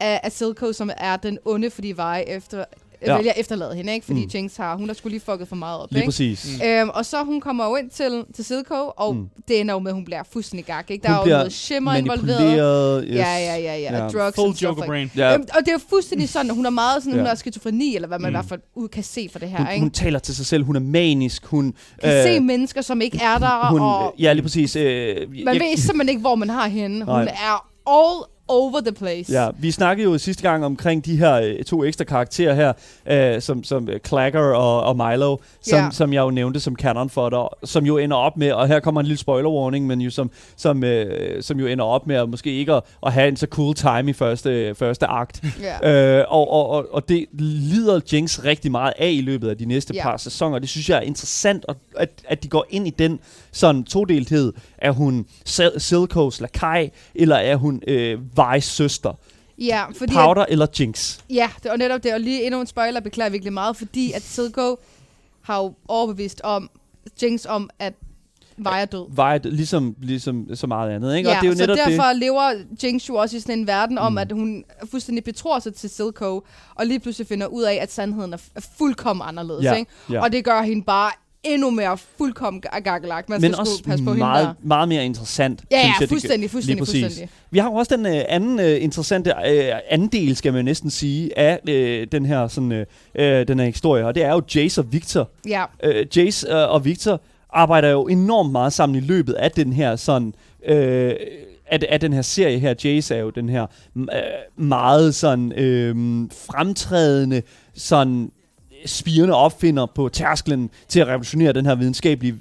af, af Silco, som er den onde, fordi Vi efter, Ja. vælger at efterlade hende, ikke? Fordi Mm. Jinx har, hun har skulle lige fucket for meget op, Lige ikke? præcis. Mm. Øhm, og så hun kommer jo ind til, til Silco, og Mm. det ender jo med, at hun bliver fuldstændig gak, ikke? Der Hun er jo noget shimmer involveret. Yes. Ja, ja, ja, ja, Ja. drugs Full stuff Joker brain. Ja. Øhm, og det er jo fuldstændig sådan, at hun er meget sådan, Ja. hun har skizofreni, eller hvad man Mm. i hvert fald ud kan se for det her, Hun, ikke? hun taler til sig selv. Hun er manisk. Hun kan se mennesker, som ikke er der, hun, og ja, lige præcis. Øh, man ved simpelthen ikke, hvor man har hende. Hun Nej. er all over the place. Ja, vi snakkede jo sidste gang omkring de her øh, to ekstra karakterer her, øh, som, som øh, Clagger og, og Milo, som, Ja. som jeg jo nævnte som canon for dig, som jo ender op med, og her kommer en lille spoiler warning, men jo som, som, øh, som jo ender op med at måske ikke at, at have en så cool time i første, første akt. Ja. Øh, og, og, og, og det lider Jinx rigtig meget af i løbet af de næste Ja. par sæsoner. Det synes jeg er interessant, at, at, at de går ind i den sådan todelthed. Er hun Sil- Silcos lakaj, eller er hun øh, Vi's søster? ja, fordi... Powder eller Jinx? Ja, det var netop det. Og lige endnu en spoiler, beklager jeg virkelig meget, fordi at Silco har jo overbevist om Jinx om, at Vi er død. Var et, ligesom, ligesom så meget andet, ikke? Ja, og det er jo så netop derfor det. lever Jinx jo også i sådan en verden om, Mm. at hun fuldstændig betror sig til Silco, og lige pludselig finder ud af, at sandheden er, er fuldkommen anderledes. Ja, Ikke? ja. Og det gør hende bare endnu mere fuldkommen ga- gakkelagt. Man Men skal også sgu passe på hende meget, der. meget mere interessant, Ja, synes ja, jeg, det gør. fuldstændig, fuldstændig, Lige præcis. fuldstændig. Vi har jo også den øh, anden øh, interessante øh, anden del, skal man næsten sige, af øh, den her sådan, øh, øh, den her historie, og det er jo Jace og Victor. Ja, øh, Jace øh, og Victor arbejder jo enormt meget sammen i løbet af den her sådan øh, af, af den her serie her. Jace er jo den her øh, meget sådan øh, fremtrædende sådan spirende opfinder på tærsklen til at revolutionere den her videnskabelige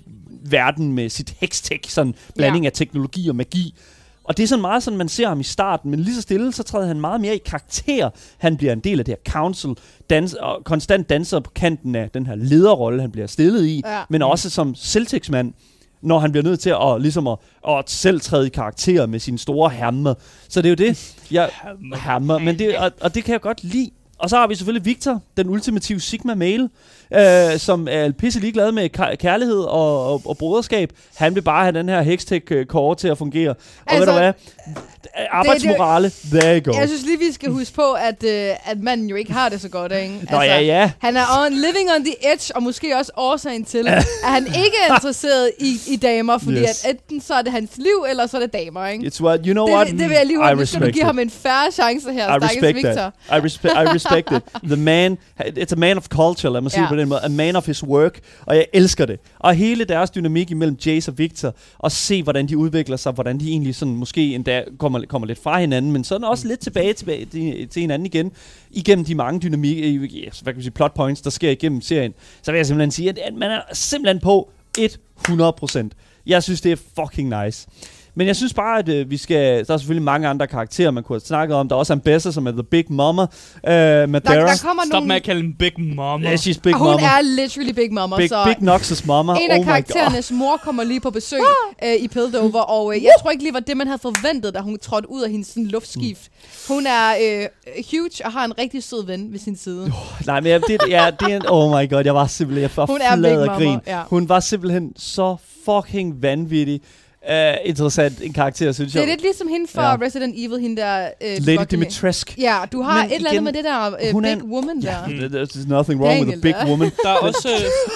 verden med sit hextech, sådan blanding Ja. af teknologi og magi. Og det er sådan meget sådan, man ser ham i starten, men lige så stille, så træder han meget mere i karakter. Han bliver en del af det her council, dans, og konstant danser på kanten af den her lederrolle, han bliver stillet i, Ja. men også som Celtics-mand, når han bliver nødt til at, ligesom at, at selv træde i karakter med sin store hammer. Så det er jo det, jeg, hammer, men det, og, og det kan jeg godt lide. Og så har vi selvfølgelig Victor, den ultimative Sigma-male, øh, som er pisse ligeglad med kærlighed og, og, og broderskab. Han vil bare have den her Hextech-core til at fungere. Og altså, ved Altså, du hvad? Arbejdsmorale, there you go. jeg synes lige, vi skal huske på, at, øh, at manden jo ikke har det så godt, ikke? Altså, Nå ja, ja. Han er on, living on the edge, og måske også årsagen til, at han ikke er interesseret i, i damer, fordi Yes. at enten så er det hans liv, eller så er det damer, ikke? It's what, you know what? det, det vil jeg lige I høre. Nu skal du give ham en færre chance her, I respect Victor. that. I respect, I respect it. The man, it's a man of culture, lad mig sige det på den måde. A man of his work. Og jeg elsker det. Og hele deres dynamik imellem Jace og Victor, og se, hvordan de udvikler sig, hvordan de egentlig sådan måske endda kommer, kommer lidt fra hinanden, men sådan også lidt tilbage, tilbage til, til hinanden igen, igennem de mange dynamik, øh, yes, hvad kan man sige, plot points, der sker igennem serien. Så vil jeg simpelthen sige, at man er simpelthen på 100%. Jeg synes, det er fucking nice. Men jeg synes bare, at øh, vi skal... Der er selvfølgelig mange andre karakterer, man kunne have snakket om. Der er også Ambessa, som er The Big Mama. Øh, Der, Madara. der kommer Stop nogle... med at kalde hende Big Mama. Yeah, she's Big og hun Mama. er literally Big Mama, Big, så Big Nox's mama. en af oh karakterernes mor kommer lige på besøg øh, i Piltover, og øh, jeg tror ikke lige var det, man havde forventet, da hun trådte ud af hendes sådan, luftskift. Hun er øh, huge og har en rigtig sød ven ved sin side. Nej, men jeg, det, ja, det er en, Oh my god, jeg var simpelthen... Jeg var Hun er Big af Mama, grin. ja. Hun var simpelthen så fucking vanvittig. Uh, interessant en karakter, synes Det er jeg. lidt ligesom hende fra Ja. Resident Evil, hende der... Øh, Lady. Dimitrescu. Ja, du har Men et eller andet med det der øh, er Big en- Woman der. Yeah, there's nothing wrong with a Daniel, big der. woman. Der er også...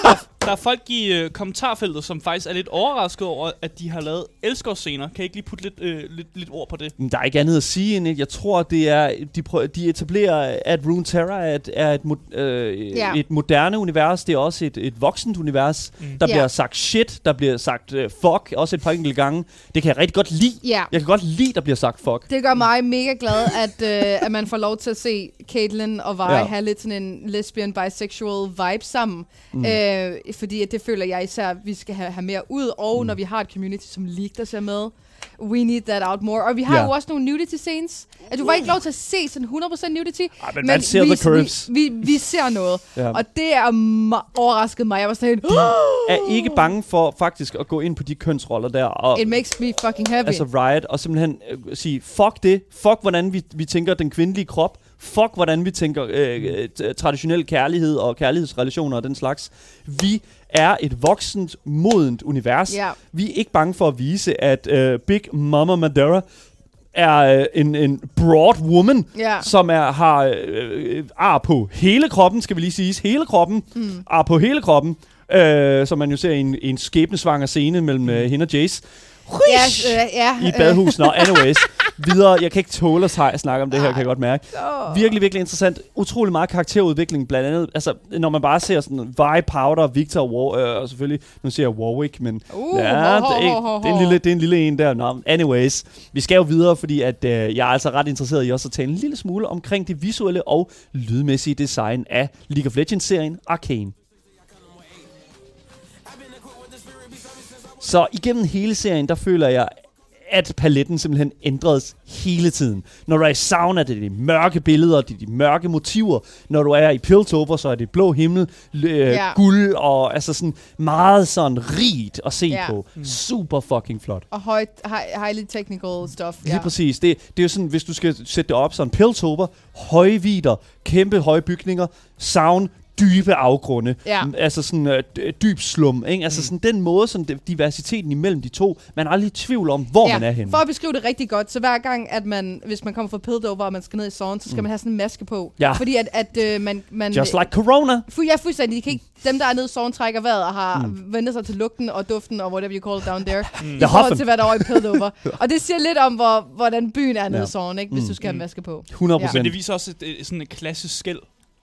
[LAUGHS] Øh, der, er folk i øh, kommentarfeltet, som faktisk er lidt overrasket over, at de har lavet elskovsscener. Kan I ikke lige putte lidt, øh, lidt, lidt ord på det? Men Der er ikke andet at sige end, at jeg tror, det er, de, prøver, de etablerer, at Runeterra er et, er et, mo- øh, Ja. et moderne univers. Det er også et, et voksent univers. Mm. Der Ja. bliver sagt shit, der bliver sagt uh, fuck, også et par enkelte gange. Det kan jeg rigtig godt lide. Ja. Jeg kan godt lide, der bliver sagt fuck. Det gør mig mega glad, at, øh, at man får lov til at se Caitlyn og Vi Ja. ja. have lidt sådan en lesbian, bisexual vibe sammen. Mm. Øh, fordi at det føler jeg især, at vi skal have, have mere ud. Og mm. når vi har et community som League, der ser med, we need that out more. Og vi har Ja. jo også nogle nudity scenes. At du får ikke lov til at se sådan 100% nudity. Ej, men man ser vi, the curves. Vi, vi, vi ser noget. Ja. Og det er ma- overrasket mig. Jeg var sådan, [GASPS] Er ikke bange for faktisk at gå ind på de kønsroller der. Og, it makes me fucking happy. altså Riot, og simpelthen øh, sige, fuck det, fuck hvordan vi, vi tænker den kvindelige krop, fuck hvordan vi tænker øh, øh, traditionel kærlighed og kærlighedsrelationer og den slags. Vi er et voksent, modent univers. Ja. Vi er ikke bange for at vise, at øh, Big Mama Madara er øh, en, en broad woman, Ja. som er, har øh, øh, ar på hele kroppen, skal vi lige sige. Hele kroppen. Mm. Ar på hele kroppen. Øh, som man jo ser i en, en skæbnesvanger scene mellem øh, hende og Jace. Ja, øh, ja, I et badehus. Nå, anyways. Videre. Jeg kan ikke tåle at sej- snakke om det her, kan jeg godt mærke. Virkelig, virkelig interessant. Utrolig meget karakterudvikling, blandt andet. Altså, når man bare ser sådan Vi, Powder, Victor War, øh, og selvfølgelig, nu siger jeg Warwick, men Uh, ja, ho, ho, det, er, ho, ho, det, er en lille, det er en lille en der. Nå, anyways. Vi skal jo videre, fordi at, øh, jeg er altså ret interesseret i også at tale en lille smule omkring det visuelle og lydmæssige design af League of Legends-serien Arcane. Så igennem hele serien, der føler jeg, at paletten simpelthen ændredes hele tiden. Når du er i sauna, det er de mørke billeder, det er de mørke motiver. Når du er i Piltover, så er det blå himmel, øh, Ja. guld og altså sådan meget sådan rigt at se Ja. på. Super fucking flot. Og højt, hi- highly technical stuff. Lige Ja. præcis. Det, det er jo sådan, hvis du skal sætte det op, sådan Piltover, høje vider, kæmpe høje bygninger, sound, dybe afgrunde. Ja. Altså sådan øh, dyb slum. Ikke? Altså sådan den måde, som diversiteten imellem de to, man er aldrig i tvivl om, hvor man er henne. For at beskrive det rigtig godt, så hver gang, at man, hvis man kommer fra Piltover, og man skal ned i Zorn, så skal mm. man have sådan en maske på. Ja. Fordi at, at øh, man... man Just like Corona. Fu, ja, fuldstændig. De kan ikke, dem, der er nede i Zorn, trækker vejret og har mm. vendt sig til lugten og duften og whatever you call it down there. Mm. [LAUGHS] I forhold til, hvad der er over i Piltover. [LAUGHS] og det siger lidt om, hvor, hvordan byen er nede Ja. i Zorn, ikke, hvis Mm. du skal have en Mm. maske på. 100 Ja. procent. Men det viser også et, et, sådan et klassisk skæld.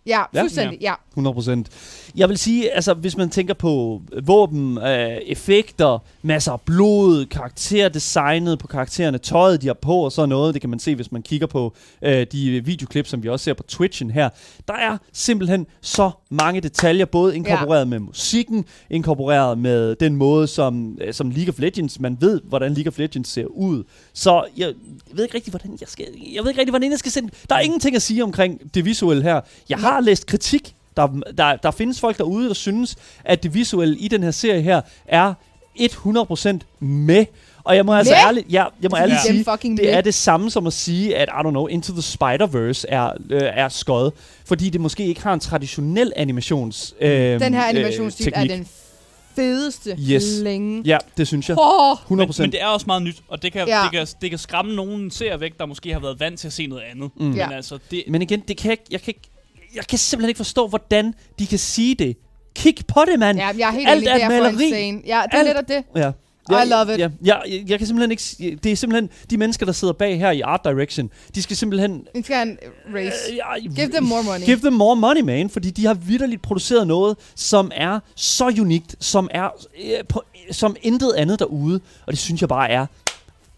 Ja, fuldstændig. Ja. 100 procent. Jeg vil sige, altså hvis man tænker på våben, øh, effekter, masser af blod, karakterdesignet på karaktererne, tøjet de har på og sådan noget, det kan man se, hvis man kigger på øh, de videoklip, som vi også ser på Twitchen her. Der er simpelthen så mange detaljer, både inkorporeret ja. med musikken, inkorporeret med den måde, som, øh, som League of Legends, man ved, hvordan League of Legends ser ud. Så jeg, jeg ved ikke rigtig, hvordan jeg skal, jeg ved ikke rigtig, hvordan jeg skal sende. Der er ingenting at sige omkring det visuelle her. Jeg har læst kritik der, der, der findes folk derude, der synes, at det visuelle i den her serie her er 100% med. Og jeg må altså Med? ærligt, ja, jeg må ærligt sige, fucking det med. er det samme som at sige, at, I don't know, Into the Spider-Verse er, øh, er skød, fordi det måske ikke har en traditionel animations øh, Den her øh, animationsstil er teknik. den fedeste Yes. længe. Ja, det synes jeg. Oh, 100%. Men, men det er også meget nyt, og det kan, Ja. det kan, det kan skræmme nogen ser væk, der måske har været vant til at se noget andet. Mm. Men Ja. altså, det, Men igen, det kan jeg, jeg, kan ikke, jeg kan simpelthen ikke forstå, hvordan de kan sige det. Kig på det, mand. ja, jeg er helt Alt enig, er er maleri. insane. Ja, det er Alt- lidt af det. Ja. I love it. Ja, ja, jeg, jeg kan simpelthen ikke... Det er simpelthen de mennesker, der sidder bag her i Art Direction. De skal simpelthen... Vi skal en race. Øh, ja, Give them more money. Give them more money, man. Fordi de har vidderligt produceret noget, som er så unikt, som er øh, på, som intet andet derude. Og det synes jeg bare er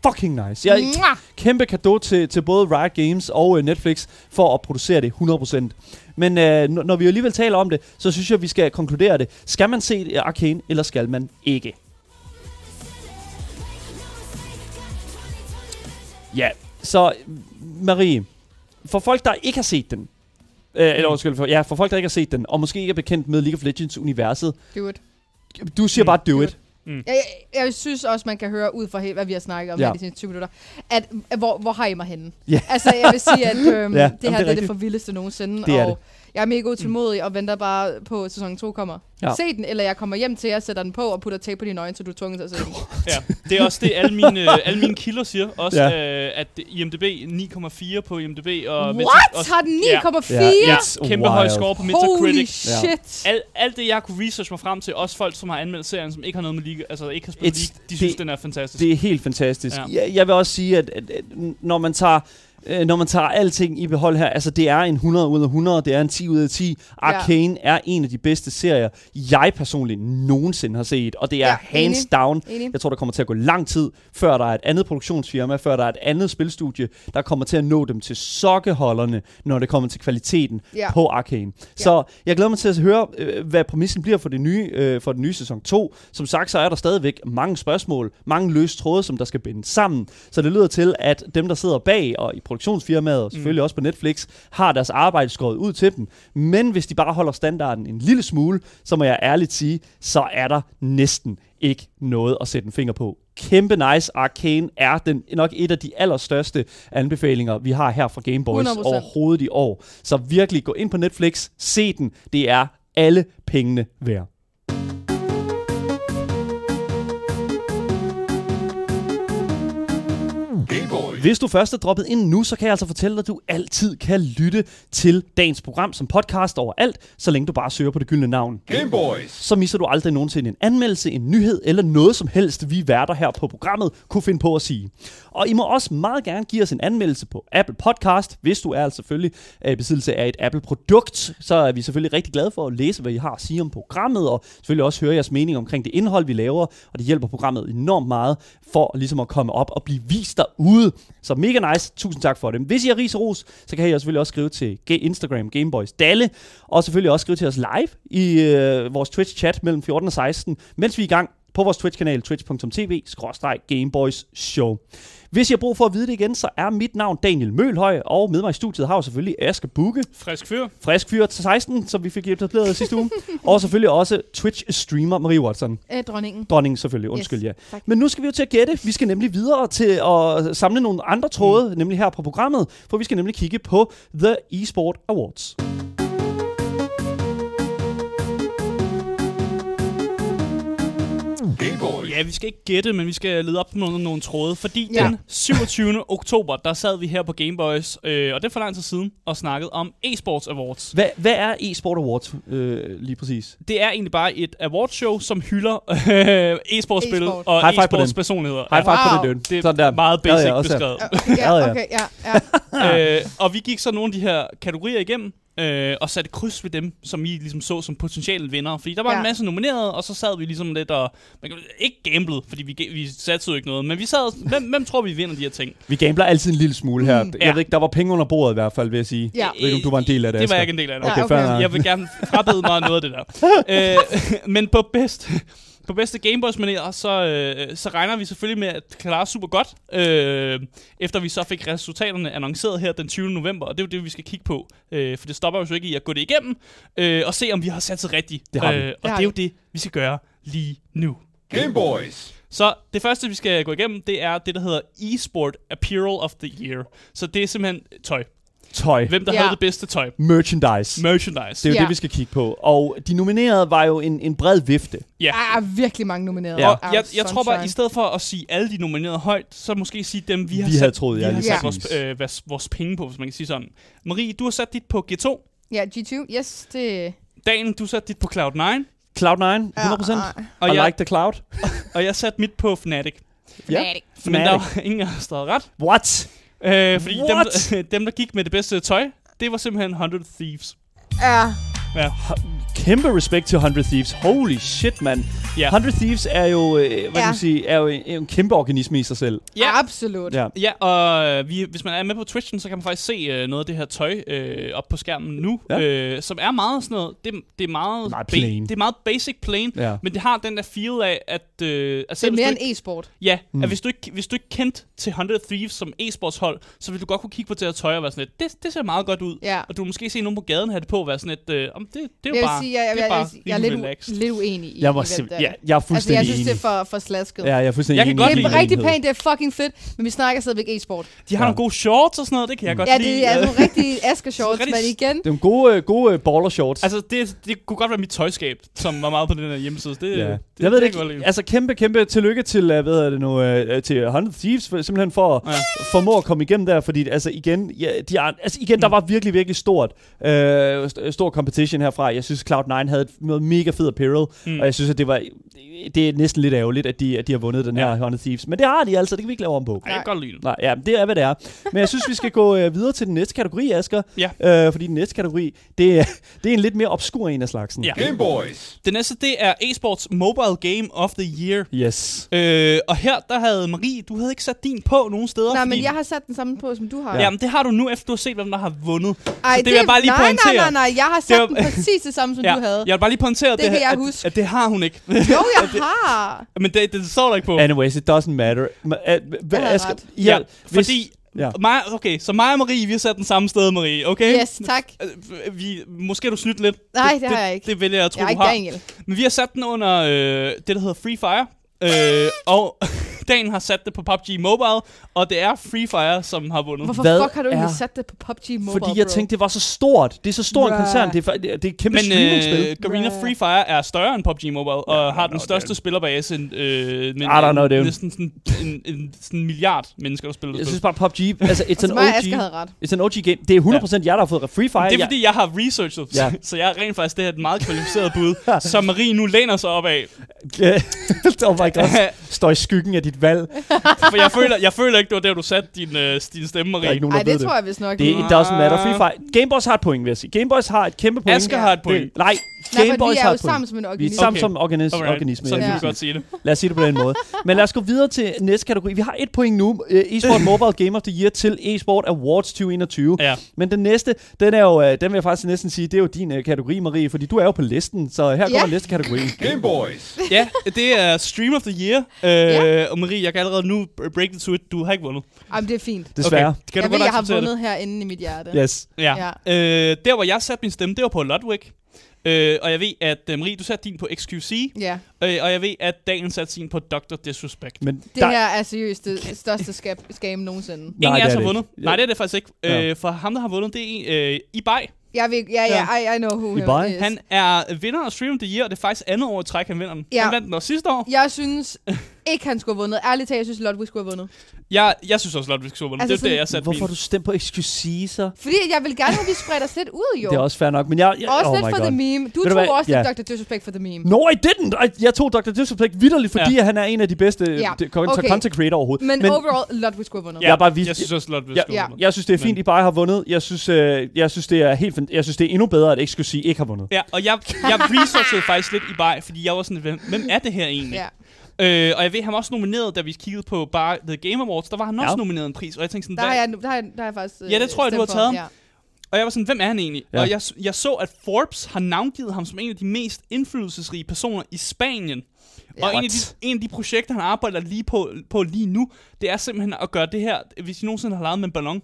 fucking nice. Jeg, kæmpe gave til, til både Riot Games og øh, Netflix for at producere det 100%. Men øh, når vi alligevel taler om det, så synes jeg, vi skal konkludere det. Skal man se øh, Arcane, eller skal man ikke? Ja, så Marie, for folk, der ikke har set den, øh, eller undskyld, for, ja, for folk, der ikke har set den, og måske ikke er bekendt med League of Legends-universet, Do it. du siger Mm, bare do do it. it. Jeg, jeg, jeg synes også, man kan høre ud fra helt, hvad vi har snakket om Ja. ja. de seneste 20 minutter, at, at hvor, hvor har I mig henne? Ja. Altså, jeg vil sige, at [LAUGHS] øhm, jamen, det her det er det det for vildeste nogensinde. Det og Jeg er mega utålmodig og venter bare på, at sæson 2 kommer. Ja. Ja. Se den, eller jeg kommer hjem til jer, sætter den på og putter tape på dine øjne, så du er tvunget til at se den. Ja, det er også det, alle mine, [LAUGHS] alle mine kilder siger. Også, Ja. ja. øh, at IMDb 9,4 på IMDb. Og What? Også, Har den Ja. 9,4? Ja, Ja, It's kæmpe høj score på Holy Metacritic. shit. Alt, alt det, jeg kunne research mig frem til, også folk, som har anmeldt serien, som ikke har noget med Liga, altså ikke har spillet It's- League, de synes, det- den er fantastisk. Det er helt fantastisk. Ja. Ja. Jeg, jeg vil også sige, at, at, at når man tager øh, når man tager alting i behold her, altså det er en 100 ud af 100, det er en 10 ud af 10. Arcane er en af de bedste serier, jeg personligt nogensinde har set, og det er Ja, ja, hands enig. down. Enig. Jeg tror, der kommer til at gå lang tid, før der er et andet produktionsfirma, før der er et andet spilstudie, der kommer til at nå dem til sokkeholderne, når det kommer til kvaliteten Ja. på Arcane. Så jeg glæder mig til at høre, øh, hvad præmissen bliver for det nye, øh, for den nye sæson 2. Som sagt, så er der stadigvæk mange spørgsmål, mange løse tråde, som der skal bindes sammen. Så det lyder til, at dem, der sidder bag og i produktionsfirmaet, og selvfølgelig også på Netflix, har deres arbejde skåret ud til dem. Men hvis de bare holder standarden en lille smule, så må jeg ærligt sige, så er der næsten ikke noget at sætte en finger på. Kæmpe nice. Arcane er den, nok et af de allerstørste anbefalinger, vi har her fra Gameboys 100%. overhovedet i år. Så virkelig gå ind på Netflix, se den. Det er alle pengene værd. Hvis du først er droppet ind nu, så kan jeg altså fortælle dig, at du altid kan lytte til dagens program som podcast overalt, så længe du bare søger på det gyldne navn. Gameboys. Så misser du aldrig nogensinde en anmeldelse, en nyhed eller noget som helst, vi værter her på programmet kunne finde på at sige. Og I må også meget gerne give os en anmeldelse på Apple Podcast, hvis du er altså selvfølgelig øh, i besiddelse af et Apple-produkt. Så er vi selvfølgelig rigtig glade for at læse, hvad I har at sige om programmet, og selvfølgelig også høre jeres mening omkring det indhold, vi laver, og det hjælper programmet enormt meget for ligesom at komme op og blive vist derude. Så mega nice. Tusind tak for det. Hvis I har ris og ros, så kan I selvfølgelig også skrive til Instagram Gameboys Dalle, og selvfølgelig også skrive til os live i øh, vores Twitch-chat mellem 14 og 16, mens vi er i gang på vores Twitch-kanal, twitch.tv-gameboysshow. Hvis I har brug for at vide det igen, så er mit navn Daniel Mølhøj, og med mig i studiet har jeg selvfølgelig Aske Bukke, Frisk fyr. frisk fyr til 16, som vi fik etableret sidste uge, [LAUGHS] og selvfølgelig også Twitch-streamer Marie Watson. Æ, dronningen. Dronningen selvfølgelig, undskyld Yes, ja. tak. Men nu skal vi jo til at gætte. Vi skal nemlig videre til at samle nogle andre tråde, mm. nemlig her på programmet, for vi skal nemlig kigge på The eSport Awards. Gameboys. Ja, vi skal ikke gætte, men vi skal lede op på nogle, nogle tråde, fordi Ja. den 27. oktober, der sad vi her på Gameboys, øh, og det er for lang tid siden, og snakkede om eSports Awards. Hvad, hvad er eSport Awards øh, lige præcis? Det er egentlig bare et awardshow, som hylder øh, e-sportspil E-sport. og High five på den. e-sports personligheder. High five Wow. på det, Det er Sådan der. meget Ja, ja, basic beskrevet. Ja, Ja, ja. okay, ja, ja. [LAUGHS] øh, og vi gik så nogle af de her kategorier igennem, øh, og satte kryds ved dem, som vi ligesom så som potentielle vinder. Fordi der var ja. En masse nominerede, og så sad vi ligesom lidt og... Man kan, ikke gamblede, fordi vi, vi satte jo ikke noget, men vi sad... Hvem, hvem tror vi vinder de her ting? Vi gambler altid en lille smule her. Mm. Jeg Ja. ved ikke, der var penge under bordet i hvert fald, vil jeg sige. Ja. Jeg ved ikke, om du var en del af det, Det var jeg ikke en del af det. Okay, okay. fair. Jeg vil gerne frabede mig noget af det der. [LAUGHS] øh, men på bedst, på bedste Gameboys manér, så, øh, så regner vi selvfølgelig med at klare super godt, øh, efter vi så fik resultaterne annonceret her den 20. november, og det er jo det, vi skal kigge på, øh, for det stopper jo så ikke i at gå det igennem, øh, og se om vi har sat sig rigtigt. Det har vi. Øh, og Det er jo det, vi skal gøre lige nu. Gameboys. Så det første, vi skal gå igennem, det er det, der hedder eSport Apparel of the Year. Så det er simpelthen tøj. Tøj. Hvem der Ja. havde det bedste tøj. Merchandise. Merchandise. Det er jo Ja. det, vi skal kigge på. Og de nominerede var jo en, en bred vifte. Ja. Der er virkelig mange nomineret. Ja. Og jeg, jeg tror bare, i stedet for at sige alle de nominerede højt, så måske sige dem, vi har Vi sat, havde troet, vi ja, har lige sat præcis. vores, øh, vores, vores penge på, hvis man kan sige sådan. Marie, du har sat dit på G2. Ja, G2, yes, det... Dan, du har sat dit på Cloud9. Cloud9, 100%. Ja, Og, I jeg, like the cloud. og jeg satte mit på Fnatic. Ja. Fnatic. Men der var [LAUGHS] ingen der havde ret. What? Øh, fordi dem, What? der- [LAUGHS] dem, der gik med det bedste tøj, det var simpelthen 100 Thieves. Ja, Ja. Kæmpe respekt til 100 Thieves. Holy shit, mand. Ja. 100 Thieves er jo, øh, hvad Ja. kan man sige, er jo en, en kæmpe organisme i sig selv. Ja. absolut. Ja. Ja, og vi, hvis man er med på Twitchen, så kan man faktisk se øh, noget af det her tøj øh, op på skærmen nu, Ja. øh, som er meget sådan noget, det, det er meget, Meget ba- plain. det er meget basic plain, Ja. men det har den der feel af, at, øh, at Det selv er hvis mere en e-sport. ja, Mm. at hvis du, ikke, hvis du ikke kendte til 100 Thieves som e-sportshold, så vil du godt kunne kigge på det her tøj og være sådan lidt, det, det ser meget godt ud. Ja. Og du vil måske se nogen på gaden have det på og være sådan lidt, øh, om det, det er jo bare... sige, jeg, er jeg, bare jeg, jeg er lidt, relaxed. lidt uenig i, Jeg, må i hvem ja, jeg er Altså, fuldstændig jeg synes, enig. det er for, for slasket. Ja, jeg er fuldstændig Jeg kan enig. godt det er rigtig pænt, det er fucking fedt, men vi snakker stadigvæk e-sport. De har Ja. nogle gode shorts og sådan noget, det kan jeg godt Ja, lide. det er nogle rigtige [LAUGHS] Asker shorts, rigtig men igen, Det er nogle gode, gode øh, baller shorts. Altså, det, det kunne godt være mit tøjskab, som var meget på den her hjemmeside. Det, Ja. det, jeg ved det ikke. Altså kæmpe, kæmpe tillykke til, uh, hvad hedder det nu, til Hundred Thieves, for, simpelthen for at Ja. formå at komme igennem der, fordi altså igen, ja, de er, altså igen, Mm. der var virkelig, virkelig stort, st- stor competition herfra. Jeg synes, Cloud9 havde et noget mega fed apparel, Mm. og jeg synes, at det var, det er næsten lidt ærgerligt, at de, at de har vundet den Ja. her Hundred Thieves. Men det har de altså, det kan vi ikke lave om på. Ej, jeg kan godt lide det. Nej, ja, det er, hvad det er. Men jeg synes, vi skal gå øh, videre til den næste kategori, Asger. Ja. Øh, fordi den næste kategori, det er, det er en lidt mere obskur en af slagsen. Ja. Game Boys. Det næste, det er eSports Mobile Game of the Year. Yes. Øh, og her, der havde Marie, du havde ikke sat din på nogen steder. nej, fordi, men jeg har sat den samme på, som du har. Ja. Jamen, det har du nu, efter du har set, hvem der har vundet. Ej, det vil jeg bare lige nej, pointere. Nej, nej, nej, jeg har Det sat var- den præcis det samme, som ja, du havde. Jeg vil bare lige pointere, Det det, kan jeg at, huske. at det har hun ikke. Jo, jeg [LAUGHS] har. men det, det står der ikke på. Anyways, it doesn't matter. Havde Asger, ret. ja, fordi... Ja. Mig, okay, så mig og Marie, vi har sat den samme sted, Marie, okay? Yes, tak. Øh, Vi, måske har du snydt lidt. Nej, det har jeg ikke. Det vælger jeg at tro, Jeg er du ikke har. Daniel. Men vi har sat den under øh, det, der hedder Free Fire. Øh, og [LAUGHS] Dan har sat det på PUBG Mobile, og det er Free Fire, som har vundet. Hvorfor Hvad fuck har du egentlig er- sat det på PUBG Mobile, Fordi jeg bro? tænkte, det var så stort. Det er så stor en koncern. Det er, det er, et kæmpe Men streamingspil. øh, Garena Bruh. Free Fire er større end PUBG Mobile, og har den største det- spillerbase end, øh, men I don't know, næsten sådan en, en, sådan en milliard mennesker, der spiller det Jeg synes bare, PUBG, [LAUGHS] altså it's Altså an og it's an OG game. Det er 100% jer, der har fået Free Fire. Det er fordi, jeg har researchet, Ja. ja. [LAUGHS] så jeg er rent faktisk det her et meget kvalificeret bud, som Marie nu læner sig op af. My god. [LAUGHS] Står i skyggen af dit valg. [LAUGHS] For jeg føler, jeg føler ikke, det var der, du satte din, øh, din stemme, Der er Marie. ikke nogen, der Ej, ved det det. tror jeg vist nok. Det ikke. it doesn't matter. Free Fire. Gameboys har et point, vil jeg sige. Gameboys har et kæmpe point. Asger har et point. Det, nej, Nej, for Gameboys vi er jo sammen som en Vi er organisme. sammen Okay. som organis- Alright, organisme. Sådan ja. kan Ja. vi godt sige det. Lad os sige det på den måde. [LAUGHS] Men lad os gå videre til næste kategori. Vi har et point nu. Uh, eSport [LAUGHS] Mobile Game of the Year til eSport Awards 2021. Ja. Men den næste, den er jo, øh, den vil jeg faktisk næsten sige, det er jo din uh, kategori, Marie, fordi du er jo på listen, så her Ja. kommer næste kategori. Game Boys. ja, det er Stream of the Year. Øh, Ja. Og Marie, jeg kan allerede nu break the to it. Du har ikke vundet. Jamen, det er fint. Desværre. Okay. Kan jeg du ved, godt jeg har vundet herinde i mit hjerte. Yes. det? Ja. ja. Øh, der, hvor jeg satte min stemme, det var på Ludwig. Øh, og jeg ved, at uh, Marie, du satte din på XQC. Ja, Øh, og jeg ved, at Daniel satte sin på Dr. Disrespect. Men det der, her er seriøst det største skab, scam nogensinde. Ingen Nej, af os er har det vundet. ikke. Nej, det er det faktisk ikke. Ja. Øh, for ham, der har vundet, det er øh, Ibai. Jeg ved, ja, ja, I, I know who Ibai? he is. Han er vinder af Stream of the Year, og det er faktisk andet år i træk, han vinder den. Ja. Han vandt den også sidste år. Jeg synes ikke, han skulle have vundet. Ærligt talt, jeg synes, Ludwig skulle have vundet. Jeg, jeg synes også, Ludwig skulle have vundet. Altså det er sådan- det, jeg satte hvorfor min. du stemt på så? Fordi jeg vil gerne have, at vi spredt os lidt ud, jo. Det er også fair nok, men jeg... jeg også oh lidt my for God. the meme. Du Ved du tog hvad? også Ja. lidt Dr. Disrespect for the meme. No, I didn't! I, jeg tog Dr. Disrespect vidderligt, fordi Ja. ja. han er en af de bedste Ja, ja. content, okay. content creator overhovedet. Men, men overall, Ludwig skulle have vundet. Jeg er bare vis- jeg synes også, Ludwig Ja. skulle have Ja. vundet. Jeg synes, det er fint, Men- I bare har vundet. Jeg synes, øh, jeg synes, det er helt Jeg synes, det er endnu bedre, at XQC ikke har vundet. Ja, og jeg, jeg researchede faktisk lidt i Bay, fordi jeg var sådan, hvem, hvem er det her egentlig? Ja. Øh, og jeg ved, han var også nomineret, da vi kiggede på bare The Game Awards, der var han også Ja. nomineret en pris, og jeg tænkte sådan, Der har jeg, der har jeg, der har jeg faktisk øh, Ja, det tror jeg, du har taget for. ham. Og jeg var sådan, hvem er han egentlig? Ja. Ja. Og jeg, jeg så, at Forbes har navngivet ham som en af de mest indflydelsesrige personer i Spanien. Ja. Og en af, de, en af de projekter, han arbejder lige på, på lige nu, det er simpelthen at gøre det her, hvis I nogensinde har lavet med en ballon,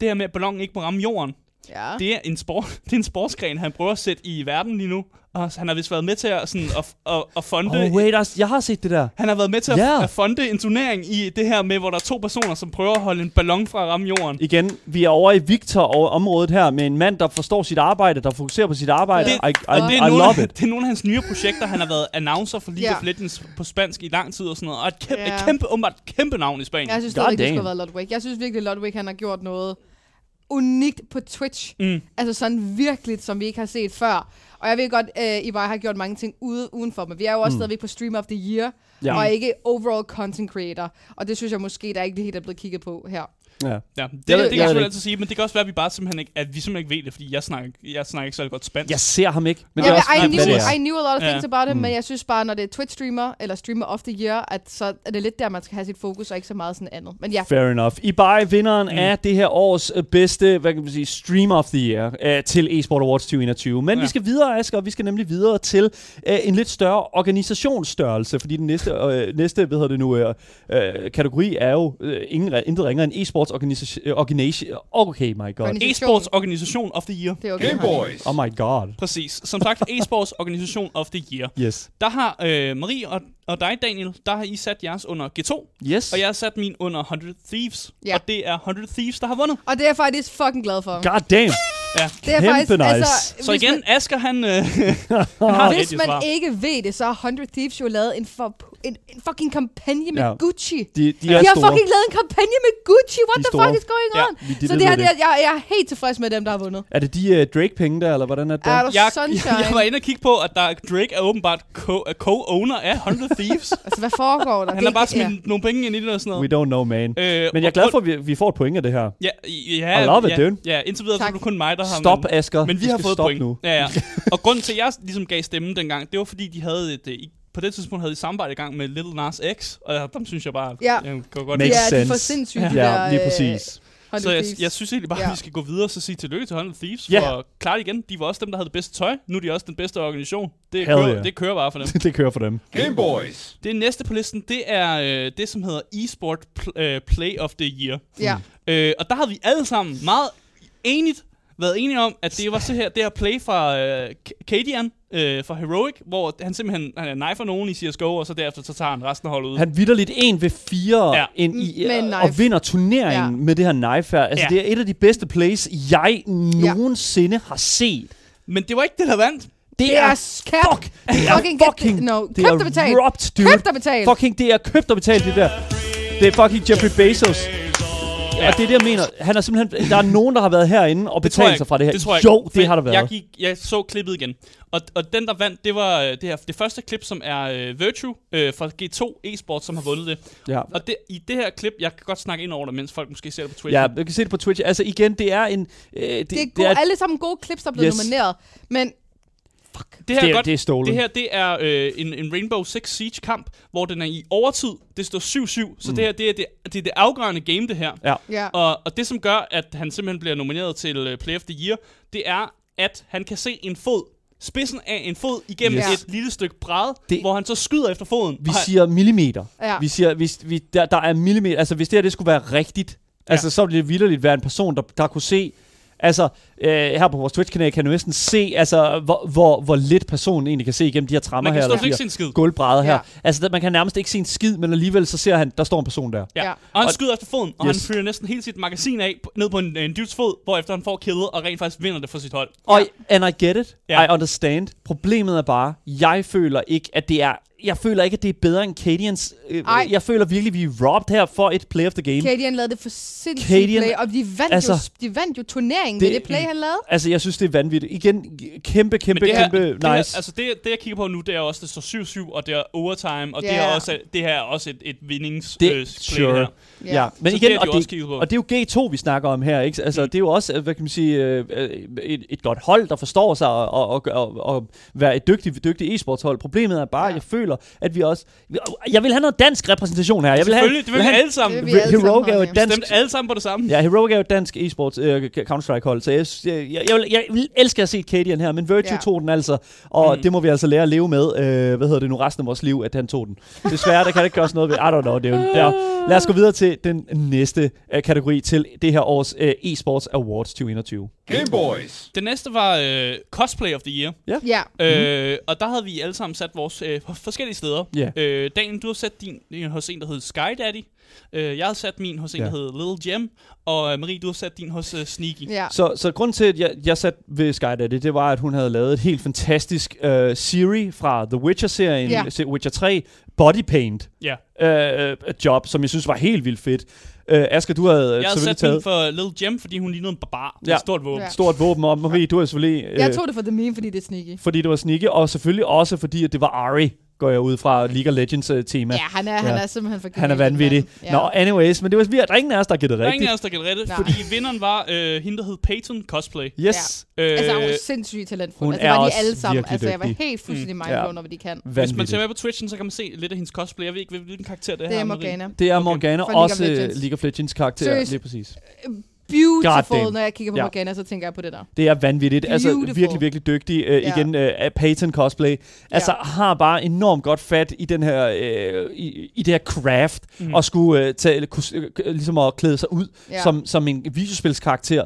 det her med, at ballonen ikke må ramme jorden, Ja. det er en, sport, [LAUGHS] det er en sportsgren, han prøver at sætte i verden lige nu. Og han har vist været med til at, sådan, at, at, at fonde... Oh, wait, altså, jeg har set det der. Han har været med til at, Ja. at fonde en turnering i det her med, hvor der er to personer, som prøver at holde en ballon fra at ramme jorden. Igen, vi er over i Victor-området her, med en mand, der forstår sit arbejde, der fokuserer på sit arbejde. Det- I, I, det I, er, nogle, love af, it. det er nogle af hans nye projekter. Han har været announcer for League Ja. of Legends på spansk i lang tid og sådan noget. Og et kæmpe, Ja. et kæmpe, et kæmpe navn i Spanien. Jeg synes God stadig, det skulle have været Ludwig. Jeg synes virkelig, Ludwig han har gjort noget unikt på Twitch. Mm. Altså sådan virkelig, som vi ikke har set før. Og jeg ved godt, at uh, Ibai har gjort mange ting ude, udenfor, men vi er jo også Mm. stadigvæk på Stream of the Year, Ja. ja. og ikke overall content creator. Og det synes jeg måske, der ikke lige helt er blevet kigget på her. Ja. Ja, det, Jeg det, ved- det kan jeg selvfølgelig det altid sige, men det kan også være, at vi bare simpelthen ikke, at vi simpelthen ikke ved det, fordi jeg snakker, jeg snakker ikke så godt spansk. Jeg ser ham ikke, men Men det er ja, også, I, knew, det er. I knew a lot of Ja. things about it, Mm. men jeg synes bare, når det er Twitch-streamer, eller streamer of the year, at så er det lidt der, man skal have sit fokus, og ikke så meget sådan andet. Men ja, Fair enough. Ibai, vinderen Mm. af det her års øh, bedste, hvad kan man sige, stream of the year øh, til eSport Awards 2021. Men Ja. ja. vi skal videre, Asger, og vi skal nemlig videre til øh, en lidt større organisationsstørrelse, fordi den næste, øh, næste hvad hedder det nu, øh, øh, kategori er jo øh, ingen, intet ringere end eSports e-sports organisation, øh, organisation. Okay, my god. E-sports Organisation of the Year. Det er okay. Game Boys. Oh my god. Præcis. Som sagt, E-sports Organisation of the Year. Yes. Der har øh, Marie og, og dig, Daniel, der har I sat jeres under G2, Yes. og jeg har sat min under 100 Thieves. Ja. Og det er 100 Thieves, der har vundet. Og det er jeg faktisk fucking glad for. God damn. Ja. Det er Kæmpe faktisk, nice. altså, Så hvis igen, man, Asger, han, øh, [LAUGHS] han har hvis man svar. ikke ved det, så har 100 Thieves jo lavet en, for, en, en fucking kampagne med Ja. Gucci. De, de De er har store. fucking lavet en kampagne med Gucci. What De the store. fuck is going Ja, on? De så det her, det. det, er- jeg, jeg er helt tilfreds med dem, der har vundet. Er det de uh, Drake-penge der, eller hvordan er det? Er du Jeg, sunshine? jeg, jeg var inde og kigge på, at der, Drake er åbenbart co- er co-owner af 100 Thieves. [LAUGHS] Altså, hvad foregår der? Han har bare smidt nogle penge ind i det og sådan We noget. don't know, man. Øh, Men jeg er glad for, at vi, vi får et point af det her. Ja, ja, I love it, dude. Ja, indtil videre så er det kun mig, der har... Stop, men, Asger. men vi Du har fået point. nu. Ja, ja. og grunden til, at jeg ligesom gav stemmen dengang, det var fordi, de havde et... øh, i- På det tidspunkt havde de samarbejde i gang med Little Nas X, og dem synes jeg bare... Ja. Jeg går godt Makes Ja, de er for sense. sindssyge, de Ja, der, lige øh, præcis. 100 Så jeg, jeg synes egentlig bare, Ja. at vi skal gå videre og så sige tillykke til 100 Thieves, Ja. for det igen. De var også dem, der havde det bedste tøj. Nu er de også den bedste organisation. Det, Hell kører, yeah. det kører bare for dem. [LAUGHS] det kører for dem. Game Boys. Det næste på listen, det er øh, det, som hedder eSport pl- øh, Play of the Year. Ja. Øh, og der har vi alle sammen meget enigt været enige om, at det var så her, det her play fra øh, Kadian øh, fra Heroic, hvor han simpelthen han knifer nogen i CSGO, og så derefter så tager han resten af holdet ud. Han vitter lidt en ved fire Ja. ja. ind i, en og vinder turneringen Ja. ja. med det her knife her. Altså, Ja. ja. det er et af de bedste plays, jeg nogensinde har set. Men det var ikke det, der vandt. Det, Det er kæft. fuck. Det er Fucking fucking... the- no, det købt er betalt. robbed, dude. Købt og betalt. Fucking, det er købt og betalt, det der. Det er fucking Jeffrey Bezos. Ja. Og det er det, jeg mener. Han er simpelthen, der er nogen, der har været herinde og Det betalt sig fra det her. Det tror jeg jo, ikke. det har der været. Jeg, gik, jeg så klippet igen. Og, og den, der vandt, det var øh, det, her, det første klip, som er øh, Virtue øh, fra G2 Esport, som har vundet det. ja. Og det, i det her klip, jeg kan godt snakke ind over det, mens folk måske ser det på Twitch. ja, du kan se det på Twitch. Altså igen, det er en... Øh, det, Det er, gode, alle sammen gode clips, der er blevet Yes. nomineret. Men det her det, er godt, det er stolen. Det her, det er øh, en, en Rainbow Six Siege kamp, hvor den er i overtid. Det står 7-7, så mm. det her, det er det, det er det afgørende game, det her. Ja. ja. Og, og det, som gør, at han simpelthen bliver nomineret til uh, Play of the Year, det er, at han kan se en fod, spidsen af en fod, igennem Yes. et lille stykke bræd, det, hvor han så skyder efter foden. Vi han- siger millimeter. Ja. Vi siger, hvis vi, der, der er millimeter. Altså, hvis det her det skulle være rigtigt, ja. altså, så ville det vidderligt være en person, der, der kunne se... Altså, øh, her på vores Twitch-kanal kan du næsten se, altså, hvor, hvor, hvor lidt personen egentlig kan se igennem de her trammer man her. kan eller de ikke her se en skid. gulvbrædder her. Ja. Altså, der, man kan nærmest ikke se en skid, men alligevel så ser han, der står en person der. Ja. Ja. ja. Og han skyder efter foden, og Yes. han fyrer næsten hele sit magasin af ned på en, en dudes fod, hvorefter han får killet og rent faktisk vinder det for sit hold. Og, and I get it. Ja. I understand. Problemet er bare, jeg føler ikke, at det er... Jeg føler ikke, at det er bedre end Cadians. Øh, Ej. jeg føler virkelig, vi er robbed her for et play of the game. Cadian lavede det for sindssygt Cadian- play, og de vandt, altså, jo, de vandt jo turneringen det- med det play, han lavede. Altså, jeg synes, det er vanvittigt. Igen, kæmpe, kæmpe, det her, kæmpe det nice. her, altså det, det, jeg kigger på nu, det er også, det står 7-7, og det er overtime, og det, Ja. er også, det her er også et, et vindings Det- øh, play sure. her. Ja, men Så igen, det har de og, også det, og det er jo G2, vi snakker om her, ikke? Altså, Mm. det er jo også, øh, hvad kan man sige, øh, et, et godt hold, der forstår sig og, og, og, og, og være et dygtigt, dygtigt e-sportshold. Problemet er bare, Ja. jeg føler, at vi også... Jeg vil have noget dansk repræsentation her. Jeg vil have, Selvfølgelig, det vil vi have, alle sammen. Det vil vi alle Heroic sammen er jo dansk... Stemte alle sammen på det samme. Ja, Heroic er jo et dansk e-sports uh, Counter-Strike-hold, så jeg, jeg, jeg, vil, jeg vil elske at se Cadian her, men Virtue Ja. tog den altså, og Mm. mm. det må vi altså lære at leve med, uh, hvad hedder det nu, resten af vores liv, at han tog den. Desværre, der kan det ikke gøres noget ved, I don't know, det er jo, der. Lad os gå videre til den næste uh, kategori til det her års uh, e-sports Awards 2021. Game Boys. Det næste var øh, Cosplay of the Year. Ja, Øh, og der havde vi alle sammen sat vores øh, forskellige steder. Ja. Øh, Daniel, du har sat din din hos en, der hed Sky Daddy. Øh, jeg har sat min hos en, Ja. der hed Little Gem. Og øh, Marie, du har sat din hos øh, Sneaky. ja. Så, så grund til, at jeg, jeg satte ved Sky Daddy, det var, at hun havde lavet et helt fantastisk uh, serie fra The Witcher-serien, ja. Witcher 3, Body Paint Ja. uh, job, som jeg synes var helt vildt fedt. Uh, Asger, du havde Jeg havde sat taget... min for Little Gem, fordi hun lignede en barbar. Det Ja. et stort våben. Ja. stort våben om. Marie, du har selvfølgelig... Øh, Jeg tog det for The Meme, fordi det er sneaky. Fordi det var sneaky, og selvfølgelig også fordi, at det var Ari, går jeg ud fra League of Legends uh, tema. Ja, han er, han er simpelthen for Han er vanvittig. Ja. Nå, anyways, men det var vi, der er ingen af os, der gættede Der er ingen rigtigt. af os, der det, Nej. fordi vinderen var øh, hende, der hed Peyton Cosplay. Yes. Øh, Altså, hun er sindssygt talentfuld. hun altså, er det var de alle sammen. Altså, jeg var helt fuldstændig Mm. mindblown Ja. over, hvad de kan. hvis man Vanvittigt. ser med på Twitchen, så kan man se lidt af hendes cosplay. Jeg ved ikke, hvilken karakter det, Det her er. Morgana. Det er Okay. Morgana, of også League of, Legends. Karakter. Seriøst. Lige præcis. Beautiful, damn. når jeg kigger på Ja. Morgana, så tænker jeg på det der. Det er vanvittigt. Altså Beautiful. virkelig, virkelig dygtig. Ja. igen, af Peyton cosplay. Altså Ja. har bare enormt godt fat i den her, øh, i, i det her craft, mm. og skulle øh, tage, øh, ligesom at klæde sig ud Ja. som, som en videospilskarakter.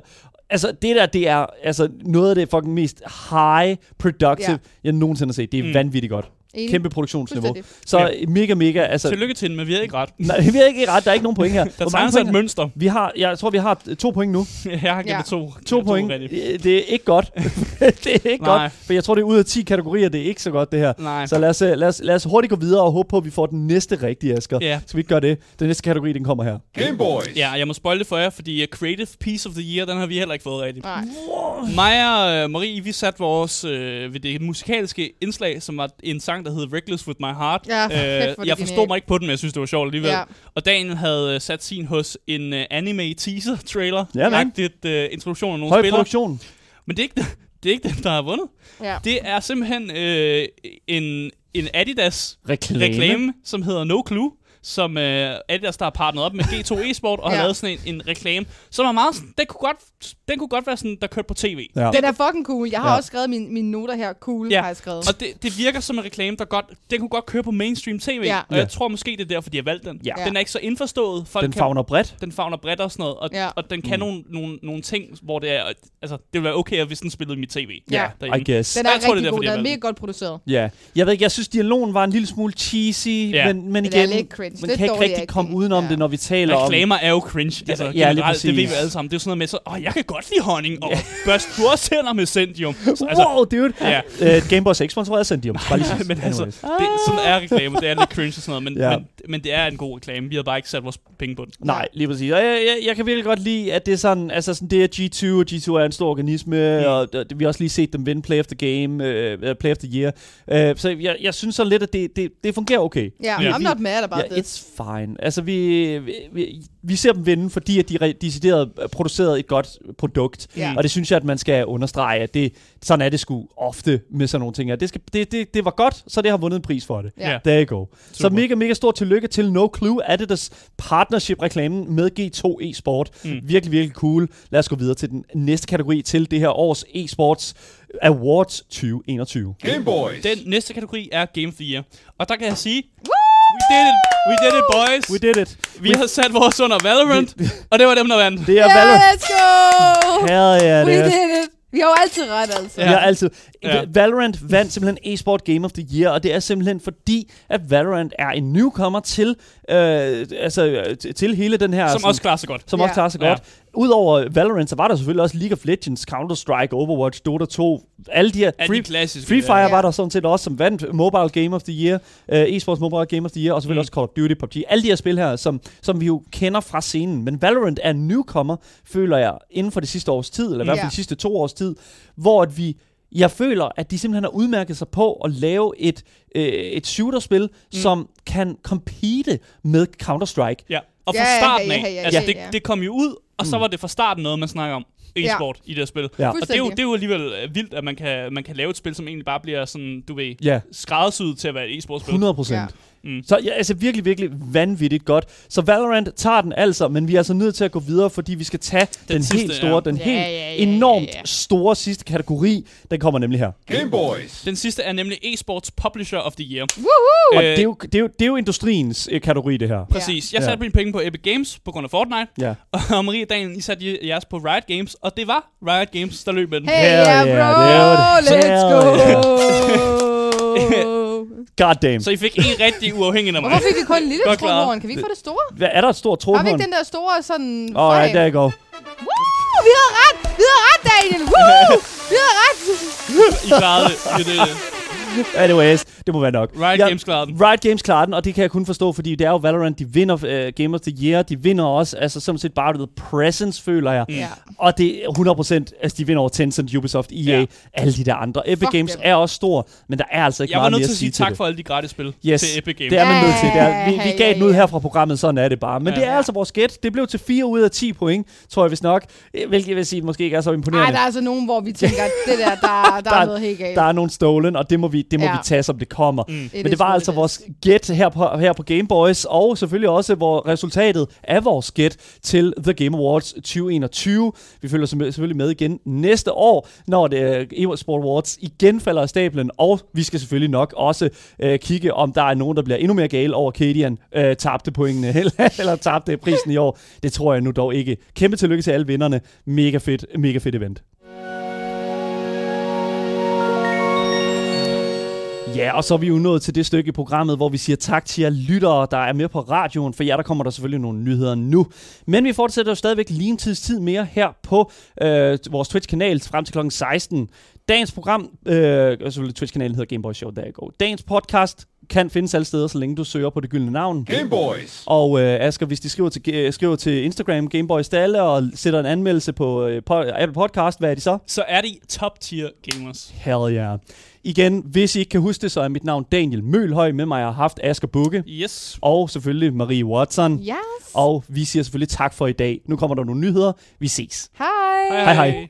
Altså, det der, det er altså, noget af det fucking mest high productive, Ja. ja. jeg nogensinde har set. Det er mm. vanvittigt godt. Enig. Kæmpe produktionsniveau. Så Ja. mega, mega, altså... Tillykke til den, men vi har ikke ret. Nej, vi har ikke ret, der er ikke nogen point her. Der tegner sig et mønster. vi har, jeg tror, vi har to point nu. [LAUGHS] Jeg har givet Ja. to. To Ja, point. rigtigt. Det det er ikke godt. [LAUGHS] det er ikke Nej. godt. For jeg tror, det er ud af 10 kategorier, det er ikke så godt, det her. Nej. Så lad os, øh, lad, os, lad os hurtigt gå videre og håbe på, at vi får den næste rigtige, Asger. Ja. Skal vi ikke gøre det? Den næste kategori, den kommer her. Game Boys. Ja, jeg må spoil det for jer, fordi uh, Creative Piece of the Year, den har vi heller ikke fået rigtigt. Nej. Mig og Marie, vi satte vores øh, ved det musikalske indslag, som var en sang, der hed Reckless With My Heart. Ja, det jeg forstod genialt. mig ikke på den, men jeg synes, det var sjovt alligevel. Ja. Og Daniel havde uh, sat sin hos en uh, anime teaser trailer. Ja, man. Agtigt, uh, introduktion af nogle Høj spillere. produktion. Men det er, ikke, [LAUGHS] det er ikke den, der har vundet. Ja. Det er simpelthen øh, en, en Adidas Reklame. reklame, som hedder No Clue, som øh, Adidas der har partneret op med G2 Esport og ja. Har lavet sådan en, en reklame, som er meget, den kunne godt, den kunne godt være sådan, der kørte på tv. Ja. Den er fucking cool. Jeg har Ja. også skrevet mine, mine noter her. Cool, Ja. har jeg skrevet. Og det, det virker som en reklame, der godt, den kunne godt køre på mainstream tv, Ja. og Ja. jeg tror måske, det er derfor, de har valgt den. Ja. Den er ikke så indforstået. Folk Den kan, fagner bredt. den fagner bredt og sådan noget, og, Ja. og den kan Mm. nogle, nogle, nogle ting, hvor det er, altså, det ville være okay, hvis den spillede i mit tv. Ja. derhjemme. I guess. Den er Jeg tror, det er rigtig derfor, god. de Den er mega godt produceret. Ja. Jeg ved ikke, jeg synes, dialogen var en lille smule cheesy, Ja. men, men Men igen, det man kan ikke rigtig komme udenom det, når vi taler om... Reklamer er jo cringe, altså ja, lige generelt, det ved vi præcis. jo alle sammen. Det er sådan noget med, så, åh, jeg kan godt lide honning, og børst du også tænder med Sendium. Så, altså, wow, dude! Ja. Uh, Gameboy 6 sponsoreret Sendium. Bare lige [LAUGHS] men altså, det, sådan er reklame, det er lidt cringe og sådan noget, men, Ja. men, men det er en god reklame. Vi havde bare ikke sat vores penge på den. Nej, lige præcis. Og jeg, jeg, jeg kan virkelig godt lide, at det er sådan, altså sådan, det er G2, og G2 er en stor organisme, Mm. og det, vi har også lige set dem vinde Play of the Game, uh, Play of the Year. Uh, så jeg, jeg synes så lidt, at det, det, det fungerer okay. Ja, Ja. I'm not mad about Ja, this. it's fine. Altså, vi, vi, vi, vi ser dem vinde, fordi at de re- decideret produceret et godt produkt. Ja. Og det synes jeg, at man skal understrege, at det, sådan er det sgu ofte med sådan nogle ting her. Det, skal, det, det, det var godt, så det har vundet en pris for det. Ja. There you go. Så Super. mega, mega stor tillykke til No Clue, Adidas partnership-reklamen med G2 e-sport. Mm. Virkelig, virkelig cool. Lad os gå videre til den næste kategori til det her års e-sports Awards 2021. Game Boys. Den næste kategori er Game of the Year. Og der kan jeg sige, we did it, we did it boys. We did it. vi har sat vores under Valorant, og det var dem, der vandt. Det er Yeah, Valorant. let's go! Hell yeah, We det er. did it! Vi har jo altid ret, altså. Ja. Vi har altid. Ja. Valorant vandt simpelthen e-sport Game of the Year, og det er simpelthen fordi, at Valorant er en newcomer til, øh, altså, øh, til hele den her... Som sådan- også klarer sig godt. som Ja. også klarer sig Ja. godt. Udover Valorant, så var der selvfølgelig også League of Legends, Counter-Strike, Overwatch, Dota 2, alle de her... Er Free, de klassiske. Free Fire Ja. var der sådan set også, som vandt Mobile Game of the Year, uh, Esports Mobile Game of the Year, og selvfølgelig Mm. også Call of Duty, PUBG. Alle de her spil her, som, som vi jo kender fra scenen. Men Valorant er en newcomer, føler jeg, inden for det sidste års tid, eller i hvert fald Ja. de sidste to års tid, hvor at vi jeg føler, at de simpelthen har udmærket sig på at lave et, øh, et shooterspil, mm. som kan compete med Counter-Strike. Ja, og fra Ja, ja, starten ja, af, ja, ja, altså ja, det, ja. det kom jo ud, og så var det fra starten noget, man snakker om. E-sport i det her spil. Ja. Og det er, jo, det er jo alligevel øh, vildt, at man kan, man kan lave et spil, som egentlig bare bliver sådan, du ved, Ja, skræddersyet til at være et e-sportspil. 100 procent. Ja. Mm. Så ja, altså virkelig, virkelig vanvittigt godt. Så Valorant tager den altså, men vi er altså nødt til at gå videre, fordi vi skal tage den, den sidste, helt store, ja. den Ja, helt ja, ja, enormt ja, ja. store sidste kategori. Den kommer nemlig her. Game Boys. Den sidste er nemlig e-sports Publisher of the Year. Woohoo! Og Øh, det, er jo, det, er jo, det er jo industriens øh, kategori, det her. Præcis. Jeg Ja. satte mine penge på Epic Games på grund af Fortnite, Ja. [LAUGHS] og Marie og Daniel, I satte jeres på Riot Games, og det var Riot Games, der løb med den. Hey, yeah, yeah, bro! dude. Let's go! [LAUGHS] [LAUGHS] God damn. Så I fik en rigtig uafhængig af mig. Hvorfor fik vi kun en lille trådhorn? Kan vi ikke få det store? Hvad, er der et stort Har vi ikke den der store sådan... Åh, oh, frame? der go. Woo! Vi havde ret! Vi havde ret, Daniel! Woo! [LAUGHS] Vi havde ret! I klarede det. Anyways, [LAUGHS] det må være nok. Riot Ja, Games klarede den. Riot Games klarer den, og det kan jeg kun forstå, fordi det er jo Valorant, de vinder uh, Game of the Year, de vinder også, altså som set bare the presence, føler jeg. Mm. Ja. Og det er 100%, altså de vinder over Tencent, Ubisoft, EA, ja. alle de der andre. Epic Fuck Games dem. er også stor, men der er altså ikke Jeg var meget nødt mere til at sige tak det. for alle de gratis spil Yes, til Epic Games. Det er man nødt til. Det er, vi, vi gav den ud her fra programmet, sådan er det bare. Men Ja. det er altså vores gæt. Det blev til 4 ud af 10 point, tror jeg vist nok. Eh, Hvilket jeg vil sige, måske ikke er så imponerende. der er altså nogen, hvor vi tænker, at det der, der, der, [LAUGHS] der er noget helt galt. der er nogle stolen, og det må vi, det må Ja. vi tage, som det kommer. Mm. Men det var altså vores gæt her på, her på Game Boys, og selvfølgelig også hvor resultatet af vores gæt til The Game Awards 2021. Vi følger selvfølgelig med igen næste år, når det uh, Sport Awards igen falder af stablen, og vi skal selvfølgelig nok også uh, kigge, om der er nogen, der bliver endnu mere gale over Cadian uh, tabte pointene, [LAUGHS] eller, eller tabte prisen i år. Det tror jeg nu dog ikke. Kæmpe tillykke til alle vinderne. Mega fedt, mega fedt event. Ja, og så er vi jo nået til det stykke i programmet, hvor vi siger tak til jer lyttere, der er med på radioen. For jer, der kommer der selvfølgelig nogle nyheder nu. Men vi fortsætter jo stadigvæk lige en tids tid mere her på øh, vores Twitch-kanal frem til kl. 16. Dagens program, øh, selvfølgelig Twitch-kanalen hedder Gameboy Show, der go. Dagens podcast kan findes alle steder, så længe du søger på det gyldne navn. Gameboys! Og øh, Asger, hvis de skriver til, skriver til Instagram Gameboys Dalle og sætter en anmeldelse på, øh, på Apple Podcast, hvad er de så? Så er de top tier gamers. Hell yeah. Igen, hvis I ikke kan huske det, så er mit navn Daniel Mølhøj. Med mig jeg har haft Asger Bukke. Yes. Og selvfølgelig Marie Watson. Yes. Og vi siger selvfølgelig tak for i dag. Nu kommer der nogle nyheder. Vi ses. Hej. Hej, hej.